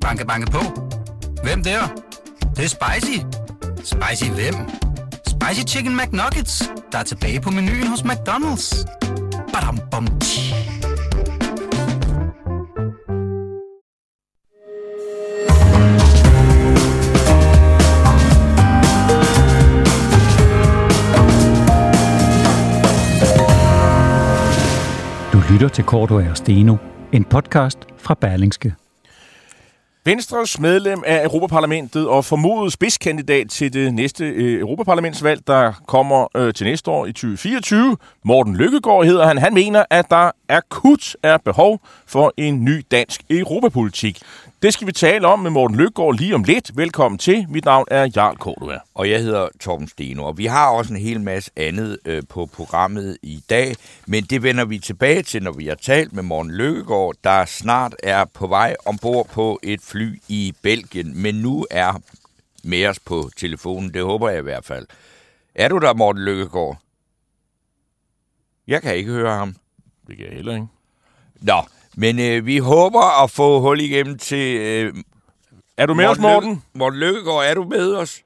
Banke, banke på. Hvem der? Det, det er spicy. Spicy hvem? Spicy Chicken McNuggets, der er tilbage på menuen hos McDonald's. Badum, bom, tji. Du lytter til Korto og Steno, en podcast fra Berlingske. Venstres medlem af Europaparlamentet og formodet spidskandidat til det næste øh, Europaparlamentsvalg, der kommer øh, til næste år i 2024. Morten Lykkegaard hedder han. Han mener, at der akut er behov for en ny dansk europapolitik. Det skal vi tale om med Morten Lykkegaard lige om lidt. Velkommen til. Mit navn er Jarl Cordua. Og jeg hedder Torben Steno, og vi har også en hel masse andet øh, på programmet i dag, men det vender vi tilbage til, når vi har talt med Morten Lykkegaard, der snart er på vej ombord på et fly i Belgien, men nu er med os på telefonen, det håber jeg i hvert fald. Er du der, Morten Lykkegaard? Jeg kan ikke høre ham. Det kan jeg heller ikke. Nå, men øh, vi håber at få hul igennem til... Øh, Er du med os, Morten? Lykke- Morten Lykkegaard, er du med os?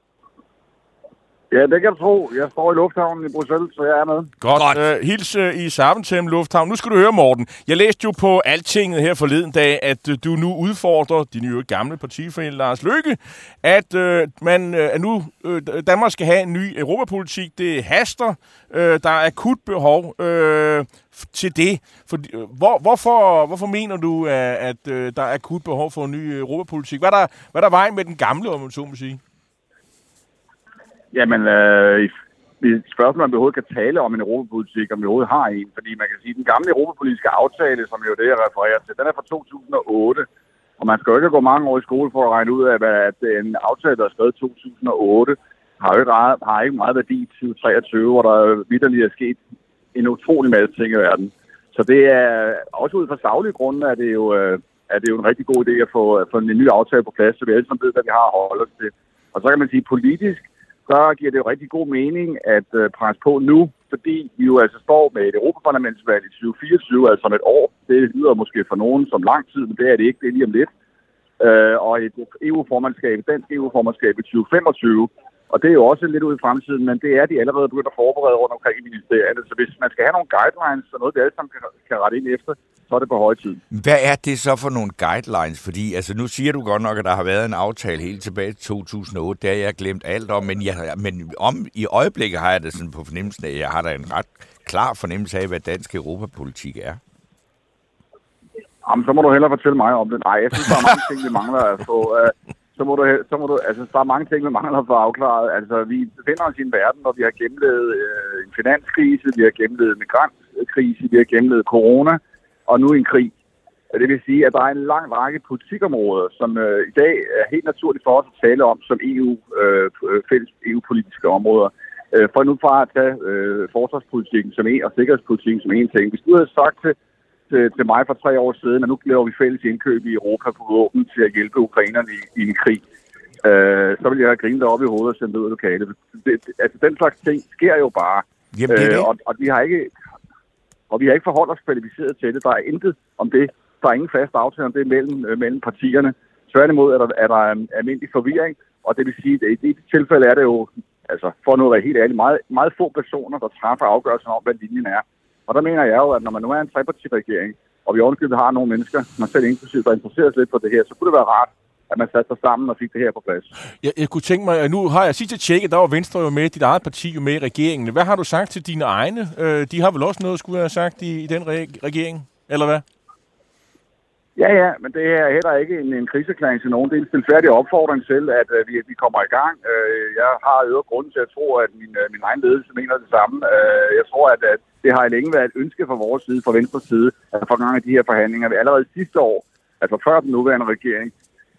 Ja, det kan du tro. Jeg står i lufthavnen i Bruxelles, så jeg er med. Godt. Godt. Øh, hils øh, i Saventem Lufthavn. Nu skal du høre, Morten. Jeg læste jo på Altinget her forleden dag, at øh, du nu udfordrer din nye gamle partifælle Lars Løkke, at øh, man øh, at nu øh, Danmark skal have en ny europapolitik. Det haster. Øh, der er akut behov øh, til det. For, øh, hvor, hvorfor, hvorfor mener du, øh, at, at der er akut behov for en ny europapolitik? Hvad er der, hvad er der vejen med den gamle, om man så må sige? Jamen, øh, spørgsmålet om vi overhovedet kan tale om en europapolitik, om vi overhovedet har en. Fordi man kan sige, at den gamle europapolitiske aftale, som jo det, jeg refererer til, den er fra 2008. Og man skal jo ikke gå mange år i skole for at regne ud af, at en aftale, der er skrevet i 2008, har jo ikke, ret- har ikke meget værdi i 2023, hvor der vidderligt er sket en utrolig masse ting i verden. Så det er også ud fra savlige grunde, at det jo, øh, er det jo en rigtig god idé at få, at få en ny aftale på plads, så vi alle sammen ved, hvad vi har at holde os til. Og så kan man sige, politisk, så giver det jo rigtig god mening at øh, presse på nu, fordi vi jo altså står med et Europaparlamentsvalg i 2024, altså om et år. Det lyder måske for nogen som lang tid, men det er det ikke, det er lige om lidt. Øh, og et EU-formandskab, dansk EU-formandskab i 2025. Og det er jo også lidt ud i fremtiden, men det er de allerede begyndt at forberede rundt omkring i ministerierne. Så hvis man skal have nogle guidelines og noget, vi alle sammen kan, kan rette ind efter, så er det på høje tid. Hvad er det så for nogle guidelines? Fordi altså, nu siger du godt nok, at der har været en aftale helt tilbage til 2008. Det har jeg glemt alt om. Men, jeg, men om, i øjeblikket har jeg det sådan på fornemmelsen af, at jeg har da en ret klar fornemmelse af, hvad dansk europapolitik er. Jamen, så må du hellere fortælle mig om det. Nej, jeg synes, der er mange ting, vi mangler at få. Så må du, så må du, altså, der er mange ting, vi mangler for afklaret. Altså, vi befinder os i en verden, hvor vi har gennemlevet øh, en finanskrise, vi har gennemlevet en migrantkrise, vi har gennemlevet corona, og nu en krig. Og Det vil sige, at der er en lang række politikområder, som øh, i dag er helt naturligt for os at tale om som EU, øh, fælles EU-politiske områder. Øh, for nu fra at tage øh, forsvarspolitikken som en, og sikkerhedspolitikken som en ting. Hvis du havde sagt til, til, til mig for tre år siden, at nu laver vi fælles indkøb i Europa på våben til at hjælpe ukrainerne i, i en krig, øh, så ville jeg have grinet op i hovedet og sendt ud af lokalet. Det, det, altså, den slags ting sker jo bare. Jamen, det er det. Øh, og, og, vi har ikke, og vi har ikke forholdt os kvalificeret til det. Der er intet om det. Der er ingen fast aftale om det mellem, øh, mellem partierne. Tværtimod er der, er der en almindelig forvirring, og det vil sige, at i det tilfælde er det jo, altså for nu at være helt ærlig, meget, meget få personer, der træffer afgørelsen om, hvad linjen er. Og der mener jeg jo, at når man nu er en trepartiregering, og vi ovenikøbet har nogle mennesker, man selv inklusive, der interesserer sig lidt for det her, så kunne det være rart, at man satte sig sammen og fik det her på plads. Jeg, jeg kunne tænke mig, at nu har jeg sidst tjekket, der var Venstre jo med, dit eget parti jo med i regeringen. Hvad har du sagt til dine egne? Øh, de har vel også noget, skulle jeg have sagt, i, i den re- regering? Eller hvad? Ja, ja, men det er heller ikke en, en kriserklæring til nogen. Det er en stilfærdig opfordring til, at øh, vi, vi kommer i gang. Øh, jeg har øvrigt grund til at tro, at min, øh, min egen ledelse mener det samme. Øh, jeg tror, at, at det har længe været et ønske fra vores side, fra Venstres side, at få gang i de her forhandlinger. Vi allerede sidste år, altså før den nuværende regering,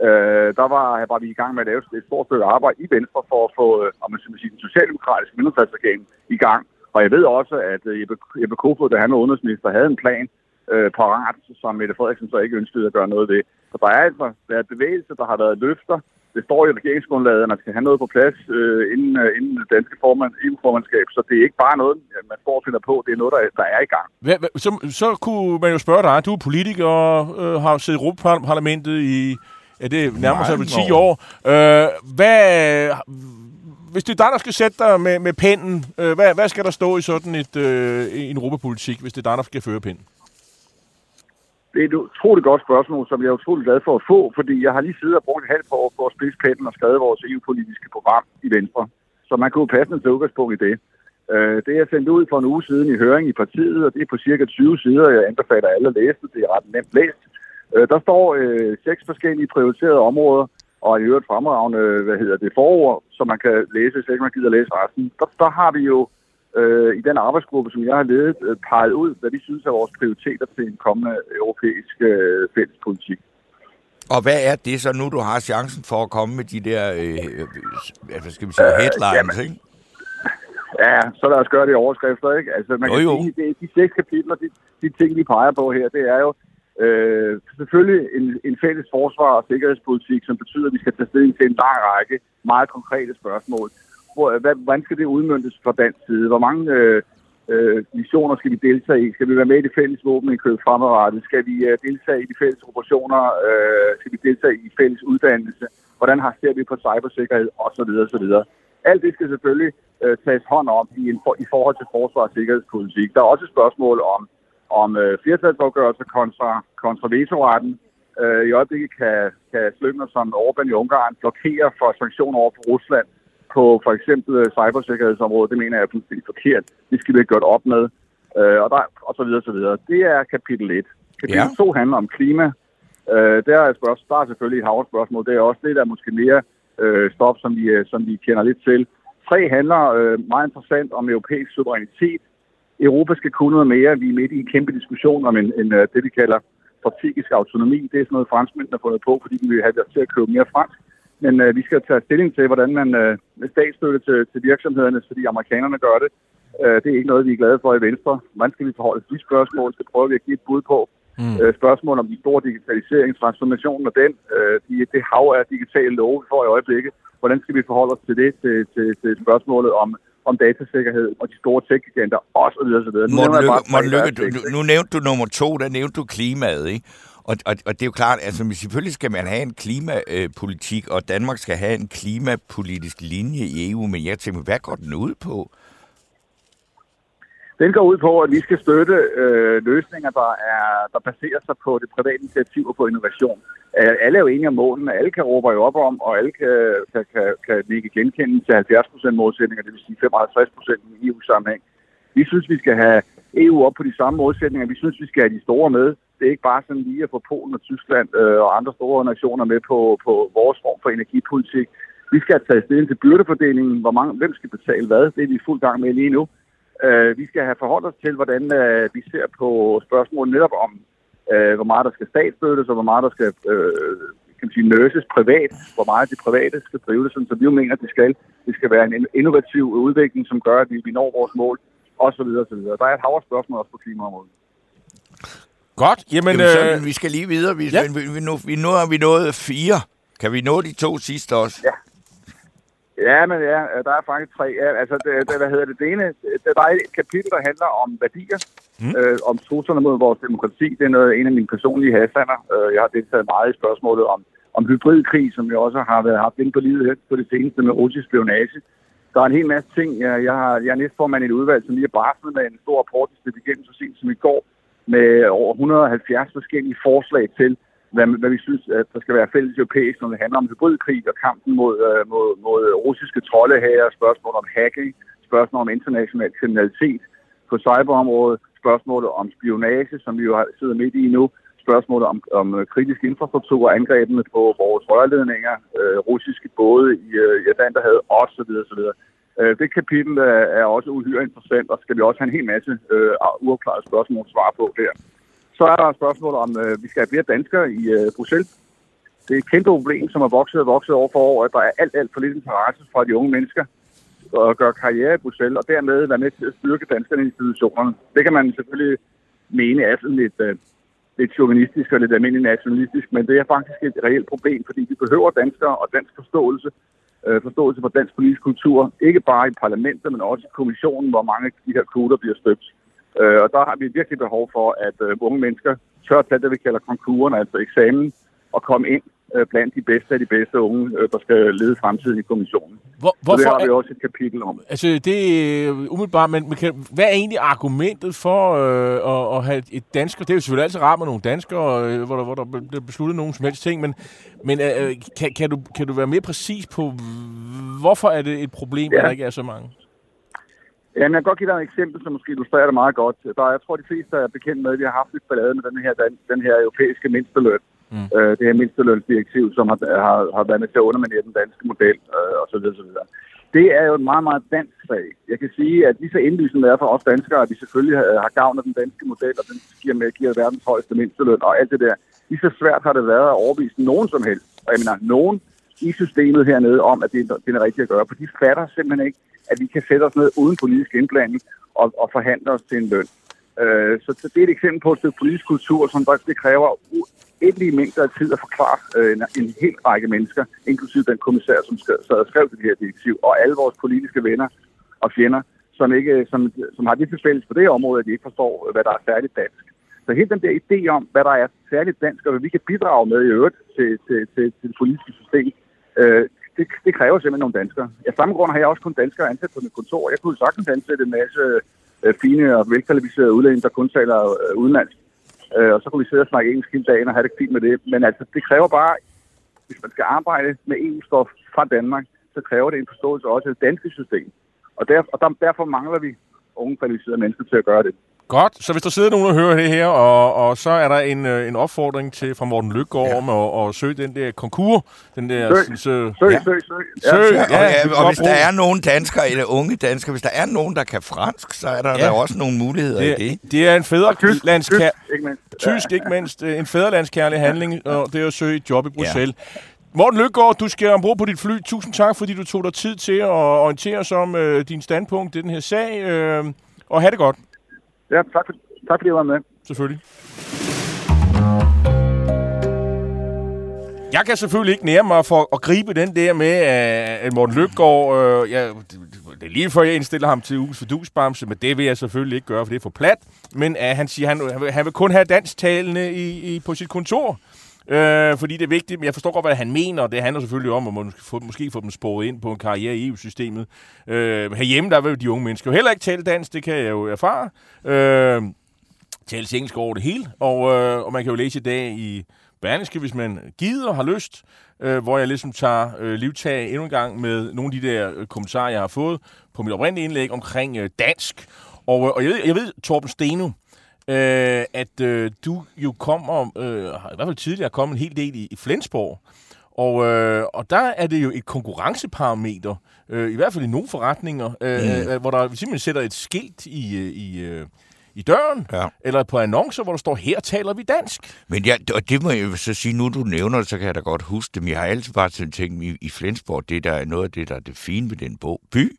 øh, der var, var vi i gang med at lave et stort stykke arbejde i Venstre for at få, øh, om man skal sige, den socialdemokratiske mindretalsregering i gang. Og jeg ved også, at øh, Jeppe, Jeppe Kofod, da han var udenrigsminister, havde en plan øh, parat, som Mette Frederiksen så ikke ønskede at gøre noget ved. Så der er altså været bevægelse, der har været løfter, det står i regeringsgrundlaget, at man skal have noget på plads øh, inden, øh, inden det danske formand, EU-formandskab, så det er ikke bare noget, man står og finder på, det er noget, der, der er i gang. Hvad, hvad, så, så kunne man jo spørge dig, du er politiker og øh, har siddet i Europaparlamentet i, ja, det nærmer sig vel 10 år. Øh, hvad, hvis det er dig, der skal sætte dig med, med pinden, øh, hvad, hvad skal der stå i sådan et, øh, en europapolitik, hvis det er dig, der skal føre pinden? Det er et utroligt godt spørgsmål, som jeg er utrolig glad for at få, fordi jeg har lige siddet og brugt et halvt år på at spidse pinden og skrevet vores EU-politiske program i Venstre. Så man kunne passende til udgangspunkt i det. Øh, det er sendt ud for en uge siden i høring i partiet, og det er på cirka 20 sider. Jeg anbefaler alle at læse det. Det er ret nemt læst. Øh, der står øh, seks forskellige prioriterede områder, og i øvrigt fremragende, hvad hedder det, forord, som man kan læse, hvis ikke man gider læse resten. Der, der har vi jo øh, i den arbejdsgruppe, som jeg har ledet, øh, peget ud, hvad vi synes er vores prioriteter til en kommende europæisk øh, fællespolitik. Og hvad er det så nu, du har chancen for at komme med de der, øh, øh, hvad skal vi sige, headlines, øh, ikke? Ja, så lad os gøre det i overskrifter, ikke? Altså, man jo, kan jo. sige, det, de seks kapitler, de, de ting, vi peger på her, det er jo øh, selvfølgelig en, en fælles forsvar og sikkerhedspolitik, som betyder, at vi skal tage stilling til en lang række meget konkrete spørgsmål hvor, hvad, hvordan skal det udmyndtes fra dansk side? Hvor mange øh, øh, missioner skal vi deltage i? Skal vi være med i det fælles våbenindkøb fremadrettet? Skal vi øh, deltage i de fælles operationer? Øh, skal vi deltage i fælles uddannelse? Hvordan har ser vi på cybersikkerhed? Og så videre, så videre. Alt det skal selvfølgelig øh, tages hånd om i, en, for, i forhold til forsvars- og sikkerhedspolitik. Der er også et spørgsmål om, om øh, flertalsafgørelser kontra, kontra vetoretten. Øh, I øjeblikket kan, kan slyngner som Orbán i Ungarn blokere for sanktioner over for Rusland på for eksempel øh, cybersikkerhedsområdet, det mener jeg er fuldstændig forkert. Det skal vi ikke gøre op med. Øh, og, der, og så videre, så videre. Det er kapitel 1. Kapitel ja. 2 handler om klima. Øh, der, er spørgsmål, der er selvfølgelig et havspørgsmål. Det er også det, der er måske mere øh, stof, som vi, øh, som vi kender lidt til. 3 handler øh, meget interessant om europæisk suverænitet. Europa skal kunne noget mere. Vi er midt i en kæmpe diskussion om en, en, øh, det, vi kalder strategisk autonomi. Det er sådan noget, franskmændene har fundet på, fordi de vil have os til at købe mere fransk. Men øh, vi skal tage stilling til, hvordan man øh, med statsstøtte til, til virksomhederne, fordi amerikanerne gør det. Øh, det er ikke noget, vi er glade for i Venstre. Hvordan skal vi forholde de spørgsmål? Det prøver vi at give et bud på. Mm. Øh, spørgsmål om de store digitaliseringstransformationen og den, øh, de, det hav af digitale love, vi får i øjeblikket. Hvordan skal vi forholde os til det, til, til, til spørgsmålet om, om datasikkerhed og de store tech-giganter osv. osv. Nu, Morten Lykke, du, nu nævnte du nummer to, der nævnte du klimaet, ikke? Og, og, og det er jo klart, altså selvfølgelig skal man have en klimapolitik, og Danmark skal have en klimapolitisk linje i EU, men jeg tænker, hvad går den ud på? Den går ud på, at vi skal støtte øh, løsninger, der, er, der baserer sig på det private initiativ og på innovation. Øh, alle er jo enige om målene, alle kan råbe jo op om, og alle kan, kan, kan, kan ikke genkende til 70 procent målsætninger, det vil sige 55 procent i EU-sammenhæng. Vi synes, vi skal have EU op på de samme målsætninger. Vi synes, vi skal have de store med det er ikke bare sådan lige at få Polen og Tyskland øh, og andre store nationer med på, på vores form for energipolitik. Vi skal tage stilling til byrdefordelingen, hvor mange, hvem skal betale hvad. Det er vi i fuld gang med lige nu. Øh, vi skal have forholdt os til, hvordan øh, vi ser på spørgsmålet netop om, øh, hvor meget der skal statsstøttes, og hvor meget der skal øh, kan man sige, nurses privat, hvor meget de private skal drive det, sådan, så vi jo mener, at det skal. Det skal være en innovativ udvikling, som gør, at vi når vores mål, osv. osv. Der er et hav spørgsmål også på klimaområdet. Godt, jamen... jamen så, øh... Vi skal lige videre. Vi, ja. vi, vi, nu, vi, nu har vi nået fire. Kan vi nå de to sidste også? Ja. Ja, men ja, der er faktisk tre. Ja, altså, det, det, hvad hedder det? Det ene, det, der er et kapitel, der handler om værdier, mm. øh, om truslerne mod vores demokrati. Det er noget, en af mine personlige hassander. Øh, jeg har deltaget meget i spørgsmålet om, om hybridkrig, som jeg også har været haft ind på livet her på det seneste med russisk spionage. Der er en hel masse ting. Jeg, jeg, har, jeg er næstformand i et udvalg, som lige har barslet med en stor rapport, der igennem så sent som i går, med over 170 forskellige forslag til, hvad, hvad vi synes, at der skal være fælles europæisk, når det handler om hybridkrig og kampen mod, uh, mod, mod russiske troldehager, spørgsmål om hacking, spørgsmål om international kriminalitet på cyberområdet, spørgsmålet om spionage, som vi jo sidder midt i nu, spørgsmålet om, om kritisk infrastruktur, angrebene på vores rørledninger, øh, russiske både i uh, Atlanterhavet osv. osv. Øh, det kapitel øh, er også uhyre interessant, og skal vi også have en hel masse øh, uafklarede spørgsmål at svare på der. Så er der et spørgsmål om, øh, vi skal have flere danskere i øh, Bruxelles. Det er et kæmpe problem, som har vokset og vokset over for år, at der er alt, alt for lidt interesse fra de unge mennesker at gøre karriere i Bruxelles, og dermed være med til at styrke danskerne i institutionerne. Det kan man selvfølgelig mene er sådan lidt, øh, lidt chauvinistisk og lidt almindelig nationalistisk, men det er faktisk et reelt problem, fordi vi behøver danskere og dansk forståelse, øh, forståelse for dansk politisk kultur, ikke bare i parlamentet, men også i kommissionen, hvor mange af de her kvoter bliver støbt. Øh, og der har vi virkelig behov for, at øh, unge mennesker tør at tage det, vi kalder konkuren, altså eksamen, og komme ind blandt de bedste af de bedste unge, øh, der skal lede fremtiden i kommissionen. Hvor, Så hvorfor det har vi også et kapitel om. altså, det er umiddelbart, men, men kan, hvad er egentlig argumentet for øh, at, at have et dansker? Det er jo selvfølgelig altid rart med nogle danskere, øh, hvor der, hvor der bliver besluttet nogen som helst ting, men, men øh, kan, kan, du, kan du være mere præcis på, hvorfor er det et problem, ja. Ja. at der ikke er så mange? Jamen, jeg kan godt give dig et eksempel, som måske illustrerer det meget godt. Der, er- jeg tror, de fleste er bekendt med, at vi har haft lidt ballade med den her, den, den her europæiske mindsteløn. Mm. Øh, det her mindstelønsdirektiv, som har, har, har været med til at underminere den danske model, øh, og så videre. Det er jo en meget, meget dansk sag. Jeg kan sige, at lige så indlysende er for os danskere, at vi selvfølgelig øh, har, gavn af den danske model, og den giver, med, giver verdens højeste mindsteløn og alt det der. Lige så svært har det været at overbevise nogen som helst, og jeg mener nogen i systemet hernede om, at det er, det er rigtigt at gøre. For de fatter simpelthen ikke, at vi kan sætte os ned uden politisk indblanding og, og forhandle os til en løn. Øh, så, så det er et eksempel på et stykke politisk kultur, som faktisk det kræver uendelige mængder af tid at forklare øh, en, en hel række mennesker, inklusive den kommissær, som skrev, sad og skrev det her direktiv, og alle vores politiske venner og fjender, som, ikke, øh, som, som har det til fælles på det område, at de ikke forstår, hvad der er særligt dansk. Så hele den der idé om, hvad der er særligt dansk, og hvad vi kan bidrage med i øvrigt til, til, til, til det politiske system, øh, det, det kræver simpelthen nogle danskere. Af samme grund har jeg også kun danskere ansat på mit kontor. Jeg kunne sagtens ansætte en masse øh, fine og velkvalificerede udlændinge, der kun taler øh, udenlandsk. Øh, og så kunne vi sidde og snakke engelsk hele dagen og have det fint med det. Men altså, det kræver bare, hvis man skal arbejde med EU-stof fra Danmark, så kræver det en forståelse også af det danske system. Og, der, og der, derfor mangler vi unge kvalificerede mennesker til at gøre det. Godt, så hvis der sidder nogen og hører det her, og, og så er der en, øh, en opfordring til fra Morten Lykgaard ja. om at, at søge den der konkurs, den der... Søg. Så, Søg, Ja. søg, søg. Søg. Ja, og, Ja, ja, det og hvis der er nogen danskere, eller unge danskere, hvis der er nogen, der kan fransk, så er der Ja. ja. der også nogle muligheder i det, det. det er en Tysk, tysk, fædrelandskær... ikke mindst. Tysk, ikke mindst. øh, En fædrelandskærlig handling, og det er at søge et job i Bruxelles. Ja. Morten Lykgaard, du skal ombord på dit fly. Tusind tak, fordi du tog dig tid til at orientere os om øh, din standpunkt i den her sag. Øh, og have det godt, Ja, tak, for, tak fordi jeg var med. selvfølgelig. Jeg kan selvfølgelig ikke nære mig for at gribe den der med, at Morten Løbgaard, Øh, jeg, det er lige før, jeg indstiller ham til ugens fordusbamse, men det vil jeg selvfølgelig ikke gøre, for det er for plat. Men at han siger, at han, han, vil, han vil kun have dansktalende i, i, på sit kontor. Øh, fordi det er vigtigt, men jeg forstår godt, hvad han mener. Det handler selvfølgelig om, at man måske få, måske få dem sporet ind på en karriere i EU-systemet. Øh, herhjemme, der vil de unge mennesker jo heller ikke tale dansk, det kan jeg jo erfare. Øh, tales engelsk over det hele, og, øh, og man kan jo læse i dag i Berlingske, hvis man gider og har lyst, øh, hvor jeg ligesom tager øh, livtag endnu en gang med nogle af de der øh, kommentarer, jeg har fået på mit oprindelige indlæg omkring øh, dansk. Og, øh, og jeg, ved, jeg ved, Torben Steno, øh, at øh, du jo kommer, øh, i hvert fald tidligere kommet en hel del i, i Flensborg, og, øh, og der er det jo et konkurrenceparameter, øh, i hvert fald i nogle forretninger, øh, mm. øh, hvor der simpelthen sætter et skilt i, øh, i, øh, i døren, Ja. eller på annoncer, hvor der står, her taler vi dansk. Men ja, og det må jeg så sige, nu du nævner det, så kan jeg da godt huske det. Men jeg har altid bare tænkt, i, i Flensborg, det der er noget af det, der er det fine ved den by,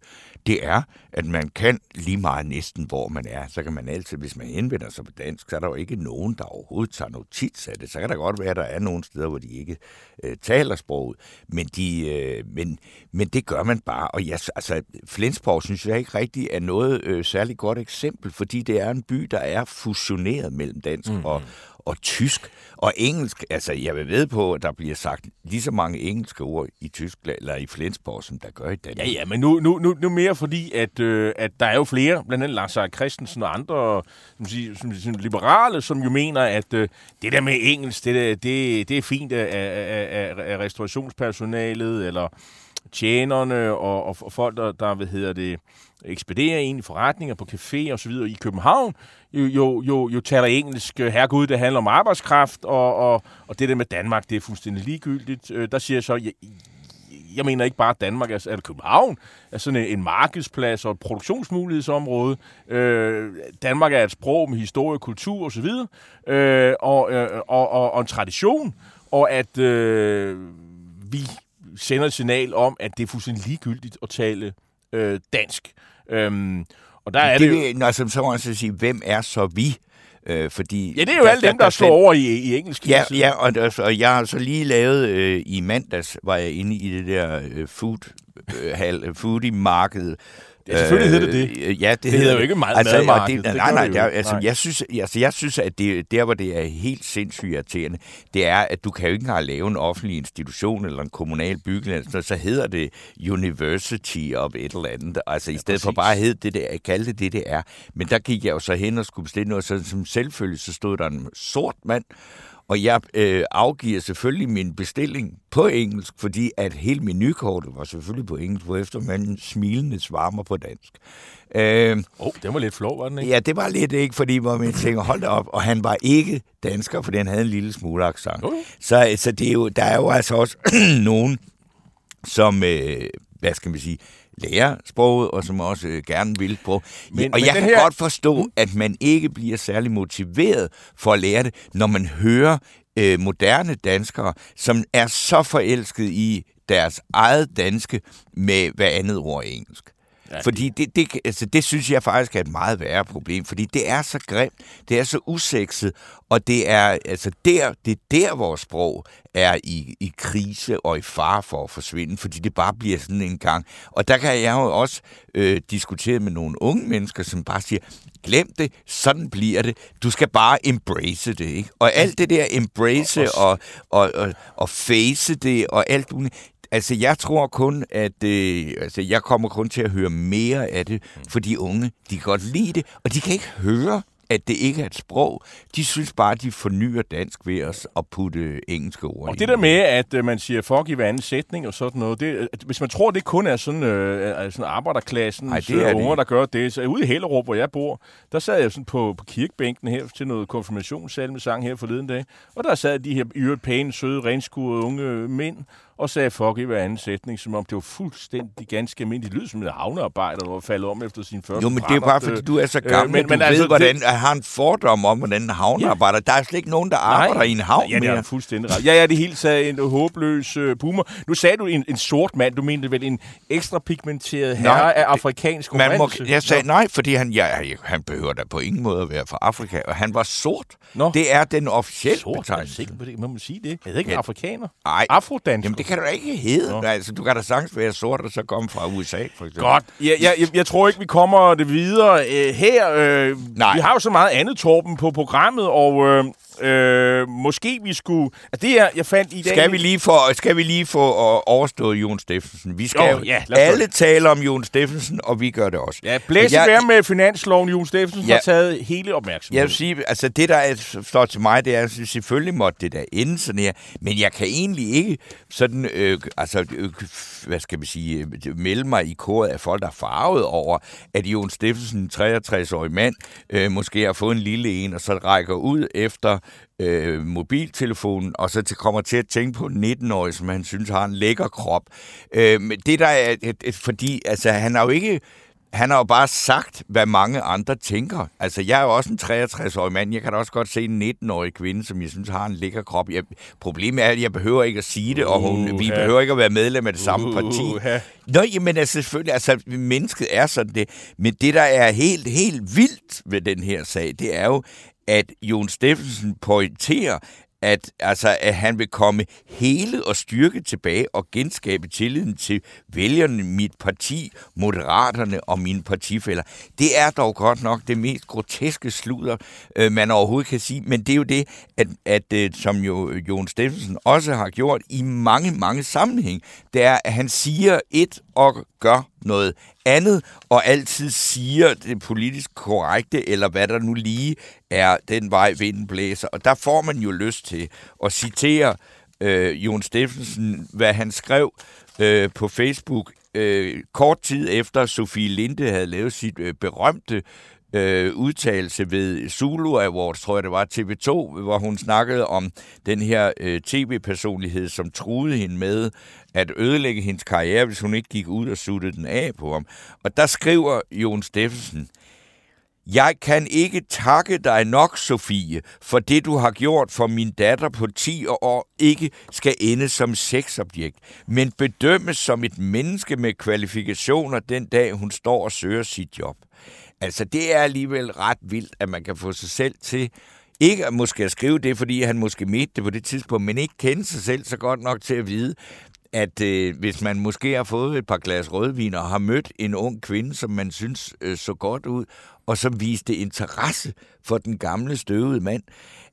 det er, at man kan lige meget næsten, hvor man er. Så kan man altid, hvis man henvender sig på dansk, så er der jo ikke nogen, der overhovedet tager notits af det. Så kan der godt være, at der er nogle steder, hvor de ikke øh, taler sproget. Men, de, øh, men, men det gør man bare. Og jeg, altså, Flensborg synes jeg ikke rigtig er noget øh, særligt godt eksempel, fordi det er en by, der er fusioneret mellem dansk mm. og, og tysk og engelsk. Altså, jeg vil ved på, at der bliver sagt lige så mange engelske ord i Tyskland eller i Flensborg, som der gør i Danmark. Ja, ja, men nu, nu, nu, nu mere fordi, at, øh, at der er jo flere, blandt andet Lars Seier Christensen og andre som siger, som, som liberale, som jo mener, at øh, det der med engelsk, det, der, det, det er fint af, af, af, af restaurationspersonalet, eller tjenerne og, og, og folk, der, der hvad hedder det, ekspederer ind i forretninger på café og så videre i København, jo, jo, jo, jo taler engelsk. Øh, Herregud, det handler om arbejdskraft, og, og, og det der med Danmark, det er fuldstændig ligegyldigt. Øh, der siger jeg så, jeg, jeg mener ikke bare, Danmark er, eller København er sådan en, en markedsplads og et produktionsmulighedsområde. Øh, Danmark er et sprog med historie, kultur osv., øh, og, øh, og, og, og en tradition, og at øh, vi sender et signal om, at det er fuldstændig ligegyldigt at tale øh, dansk. Øhm, og der er det, det jo... vil, altså, så må jeg så sige, hvem er så vi? Øh, fordi Ja, det er jo alle dem, der slår over i, i engelsk. Ja, ja og, og jeg har så lige lavet øh, i mandags, var jeg inde i det der øh, food, øh, foodie-marked. Ja, selvfølgelig hedder det det. Øh, ja, det, Det hedder jo ikke meget madmarked. Det, Det nej, nej, det det er, altså, Nej. jeg synes, altså, jeg synes, at det, der, hvor det er helt sindssygt irriterende, det er, at du kan jo ikke engang lave en offentlig institution eller en kommunal bygning, så, så hedder det University of et eller andet. Altså, i stedet for præcis. bare at hedde det, der, at kalde det det, det er. Men der gik jeg jo så hen og skulle bestille noget, så som selvfølgelig, så stod der en sort mand, og jeg øh, afgiver selvfølgelig min bestilling på engelsk, fordi at hele menukortet var selvfølgelig på engelsk, hvorefter man smilende svarer på dansk. Øh, oh, den var lidt flov, var den ikke? ja, det var lidt ikke, fordi hvor man tænker, hold da op, og han var ikke dansker, for han havde en lille smule accent. Jo. Så, så det er jo, der er jo altså også nogen, som, øh, hvad skal man sige, lærer sproget, og som også øh, gerne vil sprog. Men- og men jeg kan her- godt forstå, at man ikke bliver særlig motiveret for at lære det, når man hører øh, moderne danskere, som er så forelsket i deres eget danske med hver andet ord engelsk. Ja, fordi det, det, altså, det synes jeg faktisk er et meget værre problem, fordi det er så grimt, det er så usekset, og det er altså der, det er der, vores sprog er i, i krise og i fare for at forsvinde, fordi det bare bliver sådan en gang. Og der kan jeg jo også øh, diskutere med nogle unge mennesker, som bare siger, glem det, sådan bliver det. Du skal bare embrace det, ikke? Og alt det der embrace og, og, og, og face det og alt Altså, jeg tror kun, at øh, altså, jeg kommer kun til at høre mere af det, for de unge, de kan godt lide det, og de kan ikke høre, at det ikke er et sprog. De synes bare, at de fornyer dansk ved os at putte engelske ord Og det der med, at øh, man siger fuck i hver anden sætning og sådan noget, det, at hvis man tror, det kun er sådan, øh, sådan arbejderklassen, Ej, det er det unger, ikke. der gør det, så ude i Hellerup, hvor jeg bor, der sad jeg sådan på, på kirkebænken her til noget konfirmationssalmesang her forleden dag, og der sad de her i øvrigt pæne, søde, renskurede unge mænd, og sagde fuck i hver anden sætning, som om det var fuldstændig ganske almindeligt. Det lød som en havnearbejder, der var faldet om efter sin første Jo, men det er bare, fordi du er så gammel, øh, øh, men- men, du altså, ved, hvordan, det... har en fordom om, hvordan en havnearbejder... Der er slet ikke nogen, der arbejder i en havn Ja, det er fuldstændig ret. Ja, ja, det hele taget en håbløs øh, boomer. Nu sagde du en, en sort mand. Du mente vel en ekstra pigmenteret herre Nej, af afrikansk Man må, oprindelse? jeg sagde Nå. nej, fordi han, ja, han behøver da på ingen måde at være fra Afrika, og han var sort. Nå. Det er den officielle Sort, betegnelse. på det? Må man sige det? Jeg hedder ikke Ja. afrikaner. Nej. Afrodansk. Jamen, det kan du ikke hedde. Nå. Altså, du kan da sagtens være sort, og så komme fra USA, for eksempel. Godt. Ja, ja, jeg, jeg tror ikke, vi kommer det videre øh, her. Øh, Nej. Vi har jo så meget andet, Torben, på programmet, og øh, øh, måske vi skulle... Altså, det er, jeg fandt i dag... Skal vi lige få, skal vi lige få øh, overstået Jon Steffensen? Vi skal Jo, ja, alle tale om Jon Steffensen, og vi gør det også. Ja, blæs Jeg- jeg, med finansloven. Jon Steffensen ja. Har taget hele Jeg opmærksomheden. vil sige, altså det, der er, står til mig, det er, at selvfølgelig måtte det der ende sådan her, men jeg kan egentlig ikke sådan, øh, altså, øh, hvad skal man sige, øh, melde mig i koret af folk, der er farvet over, at Jon Steffensen, en 63-årig mand, øh, måske har fået en lille en, og så rækker ud efter øh, mobiltelefonen, og så til, kommer til at tænke på en 19-årig, som han synes har en lækker krop. Øh, men det der er, et, et, fordi altså, han har jo ikke han har jo bare sagt, hvad mange andre tænker. Altså, jeg er jo også en 63-årig mand. Jeg kan da også godt se en 19-årig kvinde, som jeg synes har en lækker krop. Jeg, problemet er, at jeg behøver ikke at sige det, og hun, vi behøver ikke at være medlem af det samme parti. Uha. Nå, jamen altså, selvfølgelig, altså, mennesket er sådan det. Men det, der er helt, helt vildt ved den her sag, det er jo, at Jon Steffensen pointerer, at, altså, at han vil komme hele og styrke tilbage og genskabe tilliden til vælgerne, mit parti, moderaterne og mine partifælder. Det er dog godt nok det mest groteske sludder, øh, man overhovedet kan sige, men det er jo det, at, at øh, som jo Jon Steffensen også har gjort i mange, mange sammenhæng, det er, at han siger et og gør noget andet, og altid siger det politisk korrekte, eller hvad der nu lige er den vej, vinden blæser. Og der får man jo lyst til at citere øh, Jon Steffensen, hvad han skrev øh, på Facebook øh, kort tid efter Sofie Linde havde lavet sit øh, berømte øh, udtalelse ved Zulu Awards, tror jeg det var, TV2, hvor hun snakkede om den her øh, tv-personlighed, som truede hende med at ødelægge hendes karriere, hvis hun ikke gik ud og suttede den af på ham. Og der skriver Jon Steffensen, Jeg kan ikke takke dig nok, Sofie, for det du har gjort for min datter på 10 år ikke skal ende som sexobjekt, men bedømmes som et menneske med kvalifikationer den dag hun står og søger sit job. Altså, det er alligevel ret vildt, at man kan få sig selv til ikke at måske at skrive det, fordi han måske mente det på det tidspunkt, men ikke kende sig selv så godt nok til at vide, at øh, hvis man måske har fået et par glas rødvin og har mødt en ung kvinde, som man synes øh, så godt ud, og som viste interesse for den gamle støvede mand,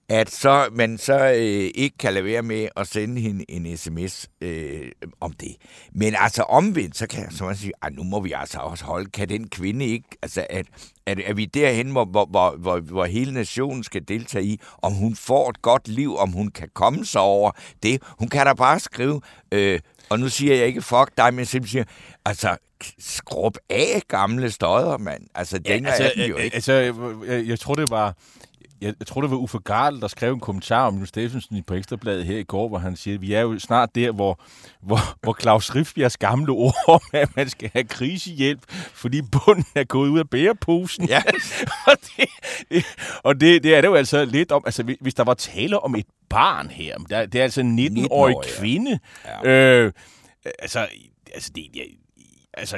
at så man så øh, ikke kan lade være med at sende hende en sms øh, om det. Men altså omvendt, så kan jeg så sige, at nu må vi altså også holde, kan den kvinde ikke, altså at, at er vi derhen, hvor, hvor, hvor, hvor, hvor hele nationen skal deltage i, om hun får et godt liv, om hun kan komme sig over det. Hun kan da bare skrive, øh, og nu siger jeg ikke fuck dig, men simpelthen siger, altså skrub af gamle støder, mand. Altså, Ja, den altså, er den jo ikke. altså jeg, jeg tror, det var... Jeg, jeg tror, det var Uffe Garl, der skrev en kommentar om Jon Steffensen på Ekstrabladet her i går, hvor han siger, at vi er jo snart der, hvor, hvor, hvor Claus Riffbjergs gamle ord om, at man skal have krisehjælp, fordi bunden er gået ud af bæreposen. Ja. og det, det, og det, det er det jo altså lidt om, altså hvis- der var tale om et barn her, der, det er altså en 19-årig 19-årig, ja. kvinde, Ja. øh, altså, altså, det, jeg, altså,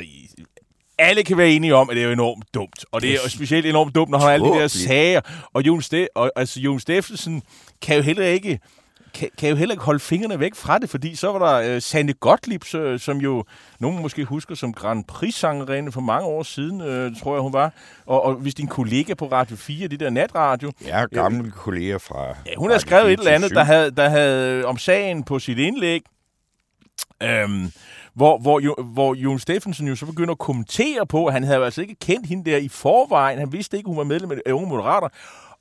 alle kan være enige om, at det er jo enormt dumt. Og det er jo specielt enormt dumt, når han har alle de der sager. Og Jon, Ste- og, altså, Jon Steffensen kan jo heller ikke kan, kan jo heller ikke holde fingrene væk fra det, fordi så var der øh, Sanne Gottlieb, så, som jo nogen måske husker som Grand Prix-sangerinde for mange år siden, øh, tror jeg hun var. Og, og hvis din kollega på Radio 4, det der natradio, Jeg er gamle kolleger fra... Ja, hun har skrevet et eller andet, der havde, der havde om sagen på sit indlæg, øhm, hvor, hvor, jo, hvor Jon Steffensen jo så begynder at kommentere på, at han havde altså ikke kendt hende der i forvejen. Han vidste ikke, hun var medlem af Unge Moderater.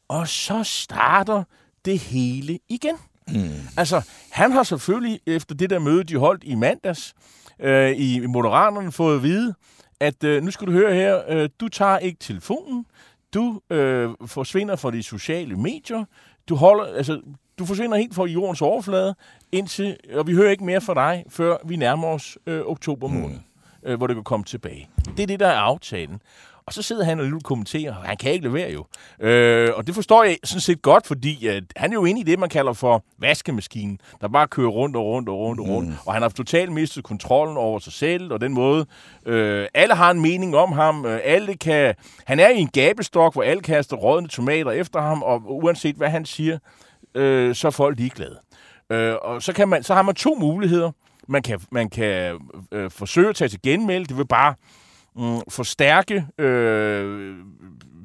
Og så starter det hele igen. Mm. Altså, han har selvfølgelig efter det der møde, de holdt i mandags øh, i Moderaterne, fået at vide, at øh, nu skal du høre her, øh, du tager ikke telefonen, du øh, forsvinder fra de sociale medier, du holder, altså, du forsvinder helt fra jordens overflade, indtil, og vi hører ikke mere fra dig, før vi nærmer os øh, oktober måned, mm. øh, hvor det kan komme tilbage. Det er det, der er aftalen. Og så sidder han og lige kommenterer, og han kan ikke levere jo. Øh, og det forstår jeg sådan set godt, fordi øh, han er jo inde i det, man kalder for vaskemaskinen, der bare kører rundt og rundt og rundt og rundt. Mm. Og han har totalt mistet kontrollen over sig selv, og den måde. Øh, alle har en mening om ham. Øh, alle kan, han er i en gabestok, hvor alle kaster rådne tomater efter ham, og uanset hvad han siger, øh, øh, så er folk ligeglade. Øh, og så, kan man, så har man to muligheder. Man kan, man kan øh, forsøge at tage til genmelde. Det vil bare mm, forstærke øh,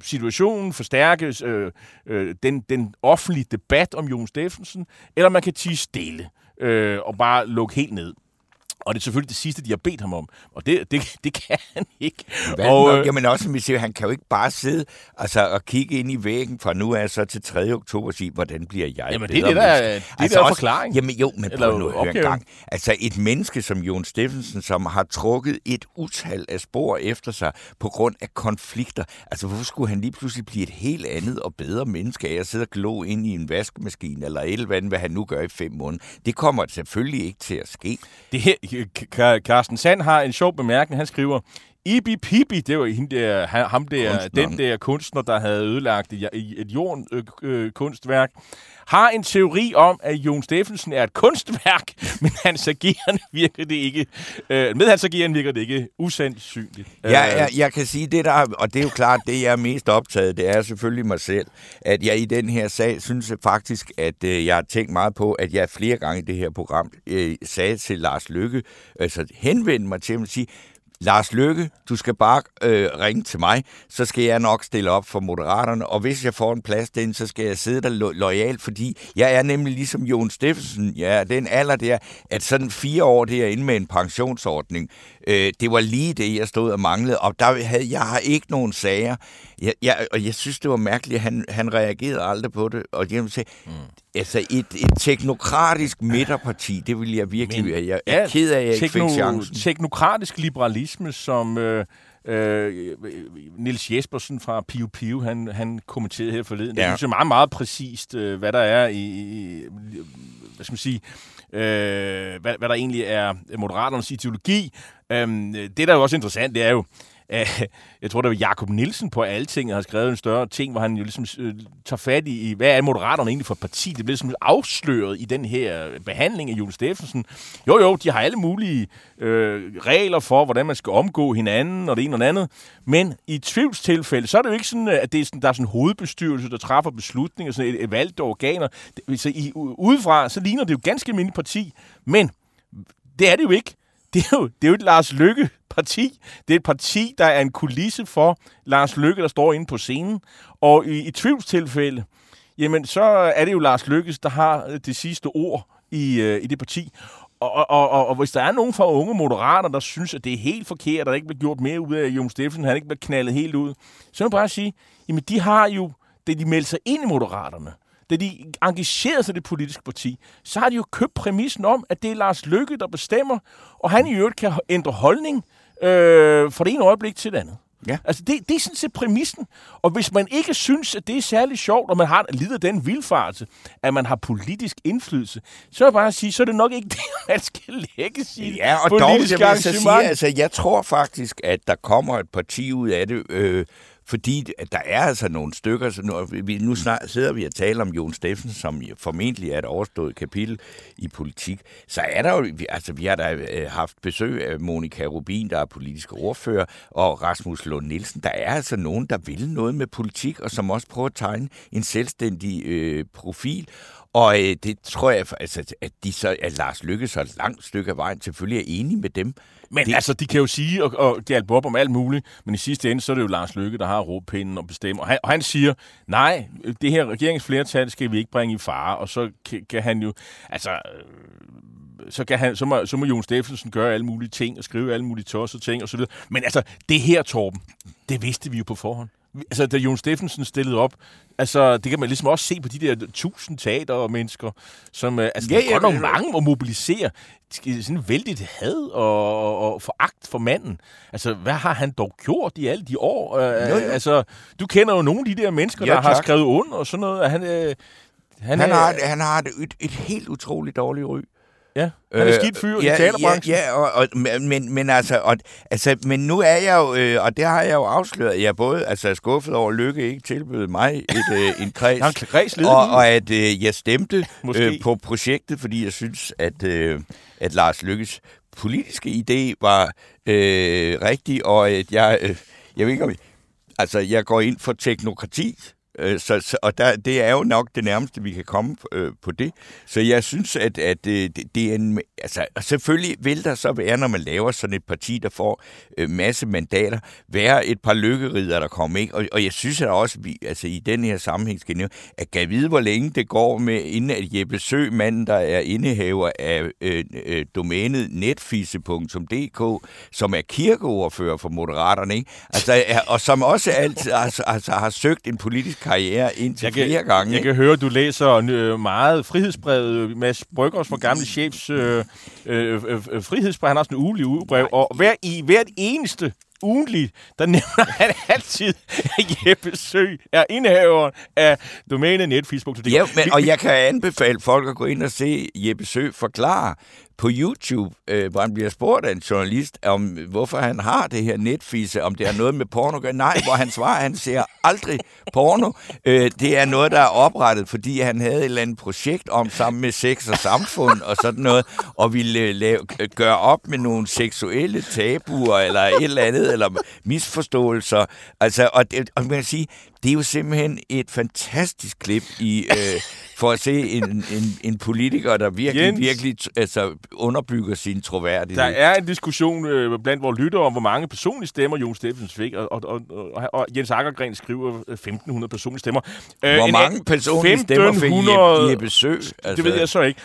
situationen, forstærke øh, øh, den, den offentlige debat om Jon Steffensen, eller man kan tige stille øh, og bare lukke helt ned. Og det er selvfølgelig det sidste, de har bedt ham om. Og det, det, det kan han ikke. Hvad, og, øh, jamen også, siger, han kan jo ikke bare sidde altså, og kigge ind i væggen fra nu af så til 3. oktober og sige, hvordan bliver jeg Jamen, et det er bedre det, der er- menneske? det er der er forklaring. Jamen jo, men Eller prøv nu at høre en gang. Altså et menneske som Jon Steffensen, som har trukket et utal af spor efter sig på grund af konflikter. Altså hvorfor skulle han lige pludselig blive et helt andet og bedre menneske af at sidde og glo ind i en vaskemaskine eller et eller andet, hvad han nu gør i fem måneder? Det kommer selvfølgelig ikke til at ske. Det her, Carsten Sand har en sjov bemærkning. Han skriver, Ibi Pibi, det var hende der, ham der, Kunstneren. den der kunstner, der havde ødelagt et, et jord, øh, øh, kunstværk, har en teori om, at Jon Steffensen er et kunstværk, men hans agerende virker det ikke, øh, med hans agerende virker det ikke usandsynligt. Ja, jeg, jeg kan sige det der, og det er jo klart, det jeg er mest optaget, det er selvfølgelig mig selv, at jeg i den her sag synes faktisk, at øh, jeg har tænkt meget på, at jeg flere gange i det her program øh, sagde til Lars Lykke, altså henvendte mig til ham og sige, Lars Lykke, du skal bare øh, ringe til mig, så skal jeg nok stille op for Moderaterne, og hvis jeg får en plads den, så skal jeg sidde der lo- lojal, fordi jeg er nemlig ligesom Jon Steffensen, ja, den alder der, at sådan fire år derinde med en pensionsordning, øh, det var lige det, jeg stod og manglede, og der havde, jeg har ikke nogen sager, jeg, jeg, og jeg synes, det var mærkeligt, at han, han reagerede aldrig på det, og jeg sige, mm. altså et, et teknokratisk midterparti, det vil jeg virkelig, Men- Men, jeg er Ja, ked af, at jeg ikke fik chancen. teknokratisk liberalisme, som øh, øh, Nils Jespersen fra Pio Pio, han, han kommenterede her forleden. Ja. Det jeg er meget, meget præcist, øh, hvad der er i, i hvad skal man sige, øh, hvad, hvad der egentlig er Moderaternes ideologi. Øhm, det, der er jo også interessant, det er jo, jeg tror det var Jakob Nielsen på Alting, har skrevet en større ting, hvor han jo ligesom øh, tager fat i, hvad er Moderaterne egentlig for et parti? Det bliver ligesom afsløret i den her behandling af Jules Steffensen. Jo jo, de har alle mulige øh, regler for, hvordan man skal omgå hinanden og det ene og det andet, men i tvivlstilfælde, så er det jo ikke sådan, øh, at det er sådan, der er sådan en hovedbestyrelse, der træffer beslutninger, sådan et, et valgt organer. Så i, udefra, så ligner det jo ganske almindeligt parti, men det er det jo ikke. Det er jo, det er jo et Lars Lykke-parti. Det er et parti, der er en kulisse for Lars Lykke, der står inde på scenen. Og i, i tvivlstilfælde, jamen så er det jo Lars Lykkes, der har øh, det sidste ord i, øh, i det parti. Og, og, og, og hvis der er nogen fra unge moderater, der synes, at det er helt forkert, at der ikke bliver gjort mere ud af Jon Steffensen, han ikke bliver knaldet helt ud, så vil jeg bare sige, jamen de har jo, det de melder sig ind i moderaterne, da de engagerede sig i det politiske parti, så har de jo købt præmissen om, at det er Lars Lykke, der bestemmer, og han i øvrigt kan ændre holdning øh, fra det ene øjeblik til det andet. Ja. Altså, det, det er sådan set præmissen. Og hvis man ikke synes, at det er særlig sjovt, og man har lidt af den vildfarelse, at man har politisk indflydelse, så er jeg bare sige, så er det nok ikke det, man skal lægge sig Ja, og dog, jeg vil så sige, altså, jeg tror faktisk, at der kommer et parti ud af det, øh, fordi der er altså nogle stykker, så nu, vi, nu snart sidder vi og taler om Jon Steffensen, som formentlig er et overstået kapitel i politik, så er der jo, altså vi har da øh, haft besøg af Monika Rubin, der er politisk ordfører, og Rasmus Lund Nielsen. Der er altså nogen, der vil noget med politik, og som også prøver at tegne en selvstændig øh, profil. Og øh, det tror jeg, altså, at, de så, at Lars Lykke så et langt stykke af vejen selvfølgelig er enige med dem. Men det... altså, de kan jo sige og, og hjælpe op om alt muligt, men i sidste ende, så er det jo Lars Lykke, der har råpinden og bestemmer. Og han, og han siger, nej, det her regeringsflertal skal vi ikke bringe i fare, og så kan, kan han jo, altså, øh, så, kan han, så, må, så må Jon Steffensen gøre alle mulige ting, og skrive alle mulige tossede ting, og så videre. Men altså, det her, Torben, det vidste vi jo på forhånd. Altså, da Jon Steffensen stillede op, altså, det kan man ligesom også se på de der tusind teater og mennesker, som, øh, altså, ja, der er ja, godt nok mange at mobilisere. Sådan vældigt had og, og, og foragt for manden. Altså, hvad har han dog gjort i alle de år? Øh, jo, jo. Altså, du kender jo nogle af de der mennesker, ja, der tak. har skrevet under og sådan noget. Han, øh, han, han, er, har, han har et, et, et helt utroligt dårligt ryg. Ja, han er skidt fyr øh, ja, i teaterbranchen. Ja, ja og, og, men, men, altså, og, altså, men nu er jeg jo, øh, og det har jeg jo afsløret, jeg er både altså, skuffet over, at Lykke ikke tilbød mig et, øh, en kreds, en kreds og, og at øh, jeg stemte øh, på projektet, fordi jeg synes, at, øh, at Lars Lykkes politiske idé var øh, rigtig, og at jeg, øh, jeg ved ikke om, altså, jeg går ind for teknokrati, Øh, så, så, og der, det er jo nok det nærmeste, vi kan komme øh, på det. Så jeg synes, at, at øh, det, det er en... Altså, selvfølgelig vil der så være, når man laver sådan et parti, der får øh, masse mandater, være et par lykkerider, der kommer ikke. Og, og jeg synes at også, vi, altså i den her sammenhæng skal nævne, at kan vide, hvor længe det går med, inden at Jeppe Sø, manden, der er indehaver af øh, øh, domænet netfise.dk, som er kirkeordfører for Moderaterne, ikke? Altså, og som også altid altså, altså, har søgt en politisk karriere indtil jeg kan, flere gange. Jeg ikke? kan høre, at du læser øh, meget frihedsbrevet. Mads Bryggers, for gamle chefs øh, øh, øh, frihedsbrev. Han har sådan en ugelig ugebrev. Og hver, i hvert eneste ugenligt, der nævner han altid, at Jeppe Sø er indehaver af domænet netfacebook. Ja, men, og jeg kan anbefale folk at gå ind og se Jeppe Sø forklare, på YouTube, øh, hvor han bliver spurgt af en journalist, om hvorfor han har det her netfise, om det har noget med porno at gøre. Nej, hvor han svarer, han ser aldrig porno. Øh, det er noget, der er oprettet, fordi han havde et eller andet projekt om sammen med sex og samfund og sådan noget, og ville øh, lave, øh, gøre op med nogle seksuelle tabuer eller et eller andet, eller misforståelser. Altså, og, det, og man kan sige, det er jo simpelthen et fantastisk klip i, øh, for at se en, en, en politiker, der virkelig, Jens, virkelig altså, underbygger sin troværdighed. Der er en diskussion øh, blandt vores lyttere om, hvor mange personlige stemmer Jon Steffensen fik, og, og, og, og, og Jens Akkergren skriver 1.500 personlige stemmer. Øh, hvor mange personlige stemmer fik Jeppe Sø? Altså. Det ved jeg så ikke.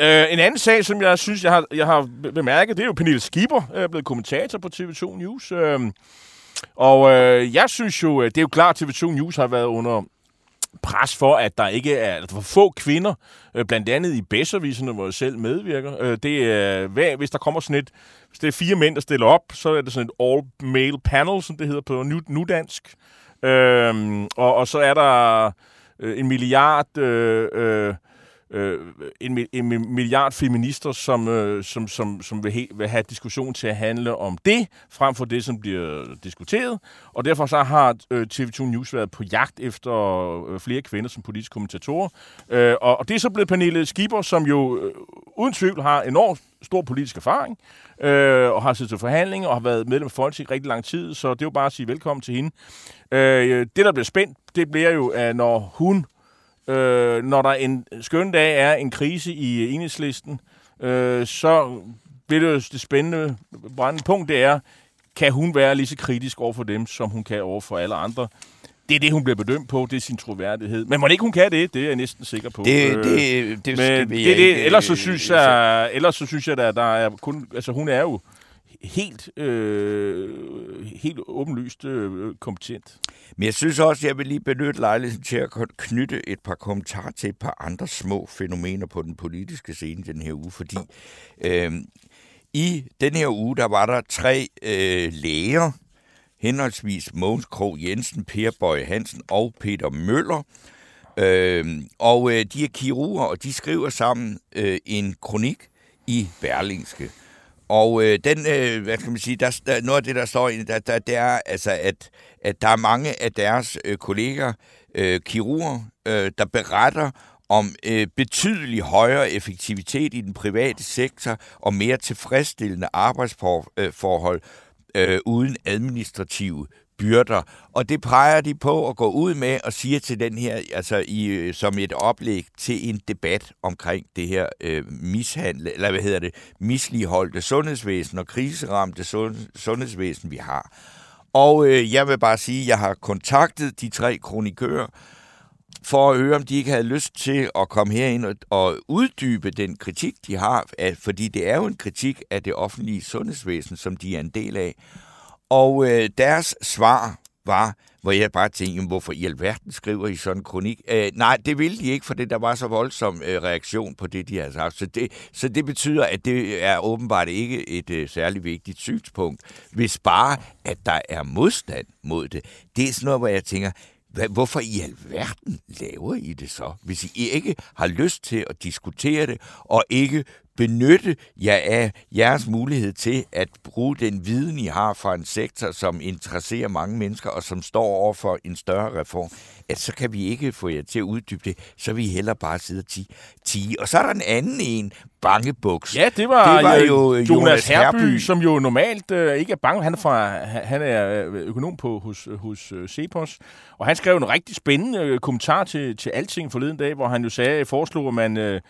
Øh, en anden sag, som jeg synes, jeg har, jeg har bemærket, det er jo Pernille Skipper, er blevet kommentator på TV2 News. Øh, og øh, jeg synes jo, øh, det er jo klart, at TV2 News har været under pres for, at der ikke er for få kvinder, øh, blandt andet i bedserviserne, hvor jeg selv medvirker. Øh, det er, hvad, hvis der kommer sådan et, hvis det er fire mænd, der stiller op, så er det sådan et all-male panel, som det hedder på nudansk. Øh, og, og så er der øh, en milliard øh, øh, øh, en, en milliard feminister, som, øh, som, som, som vil, he, vil have diskussion til at handle om det, frem for det, som bliver diskuteret. Og derfor så har øh, TV2 News været på jagt efter øh, flere kvinder som politiske kommentatorer. Øh, og, og det er så blevet Pernille Skipper, som jo øh, uden tvivl har enormt stor politisk erfaring, øh, og har siddet til forhandlinger, og har været medlem af Folketinget rigtig lang tid, så det er jo bare at sige velkommen til hende. Øh, det, der bliver spændt, det bliver jo, at når hun, øh, når der en skøn dag er en krise i enhedslisten, øh, så bliver det jo det spændende brændende punkt, det er, kan hun være lige så kritisk over for dem, som hun kan over for alle andre? Det er det, hun bliver bedømt på, det er sin troværdighed. Men må ikke hun kan det, det er jeg næsten sikker på. Det, Øh, det, det, men vi det, det, ikke, ellers så øh, synes jeg, ellers så synes jeg, at der er kun, altså hun er jo helt, øh, helt åbenlyst øh, kompetent. Men jeg synes også, jeg vil lige benytte lejligheden til at knytte et par kommentarer til et par andre små fænomener på den politiske scene den her uge, fordi øh, i den her uge, der var der tre øh, læger, henholdsvis Mogens Krog Jensen, Per Bøje Hansen og Peter Møller. Øh, og øh, de er kirurger, og de skriver sammen øh, en kronik i Berlingske. Og øh, den, øh, hvad skal man sige, der, der, noget af det, der står i der, der, det er, altså, at, at der er mange af deres øh, kolleger, øh, kirurger, øh, der beretter om øh, betydelig højere effektivitet i den private sektor og mere tilfredsstillende arbejdsforhold øh, øh uden administrative byrder. Og det peger de på at gå ud med og siger til den her, altså i, øh, som et oplæg til en debat omkring det her øh, mishandle, eller hvad hedder det, misligeholdte sundhedsvæsen og kriseramte sund, sundhedsvæsen, vi har. Og øh, jeg vil bare sige, at jeg har kontaktet de tre kronikører, for at høre, om de ikke havde lyst til at komme herind og, og uddybe den kritik, de har, af, fordi det er jo en kritik af det offentlige sundhedsvæsen, som de er en del af. Og øh, deres svar var, hvor jeg bare tænkte, hvorfor i alverden skriver I sådan en kronik? Øh, nej, det ville de ikke, for det der var så voldsom øh, reaktion på det, de havde sagt. Så det, så det betyder, at det er åbenbart ikke et øh, særligt vigtigt synspunkt, hvis bare, at der er modstand mod det. Det er sådan noget, hvor jeg tænker, hvad, hvorfor i alverden laver I det så, hvis I ikke har lyst til at diskutere det, og ikke benytte jer af jeres mulighed til at bruge den viden, I har fra en sektor, som interesserer mange mennesker, og som står over for en større reform, at så kan vi ikke få jer til at uddybe det, så vil I hellere bare sidde og tige. tige. Og så er der en anden en, Bangebuks. Ja, det var, det var øh, jo Jonas, Jonas Herby, Herby. som jo normalt øh, ikke er bange. Han er, fra, han er øh, økonom på hos, hos øh, Cepos, og han skrev en rigtig spændende øh, kommentar til, til Alting forleden dag, hvor han jo sagde, foreslog, at man... Øh,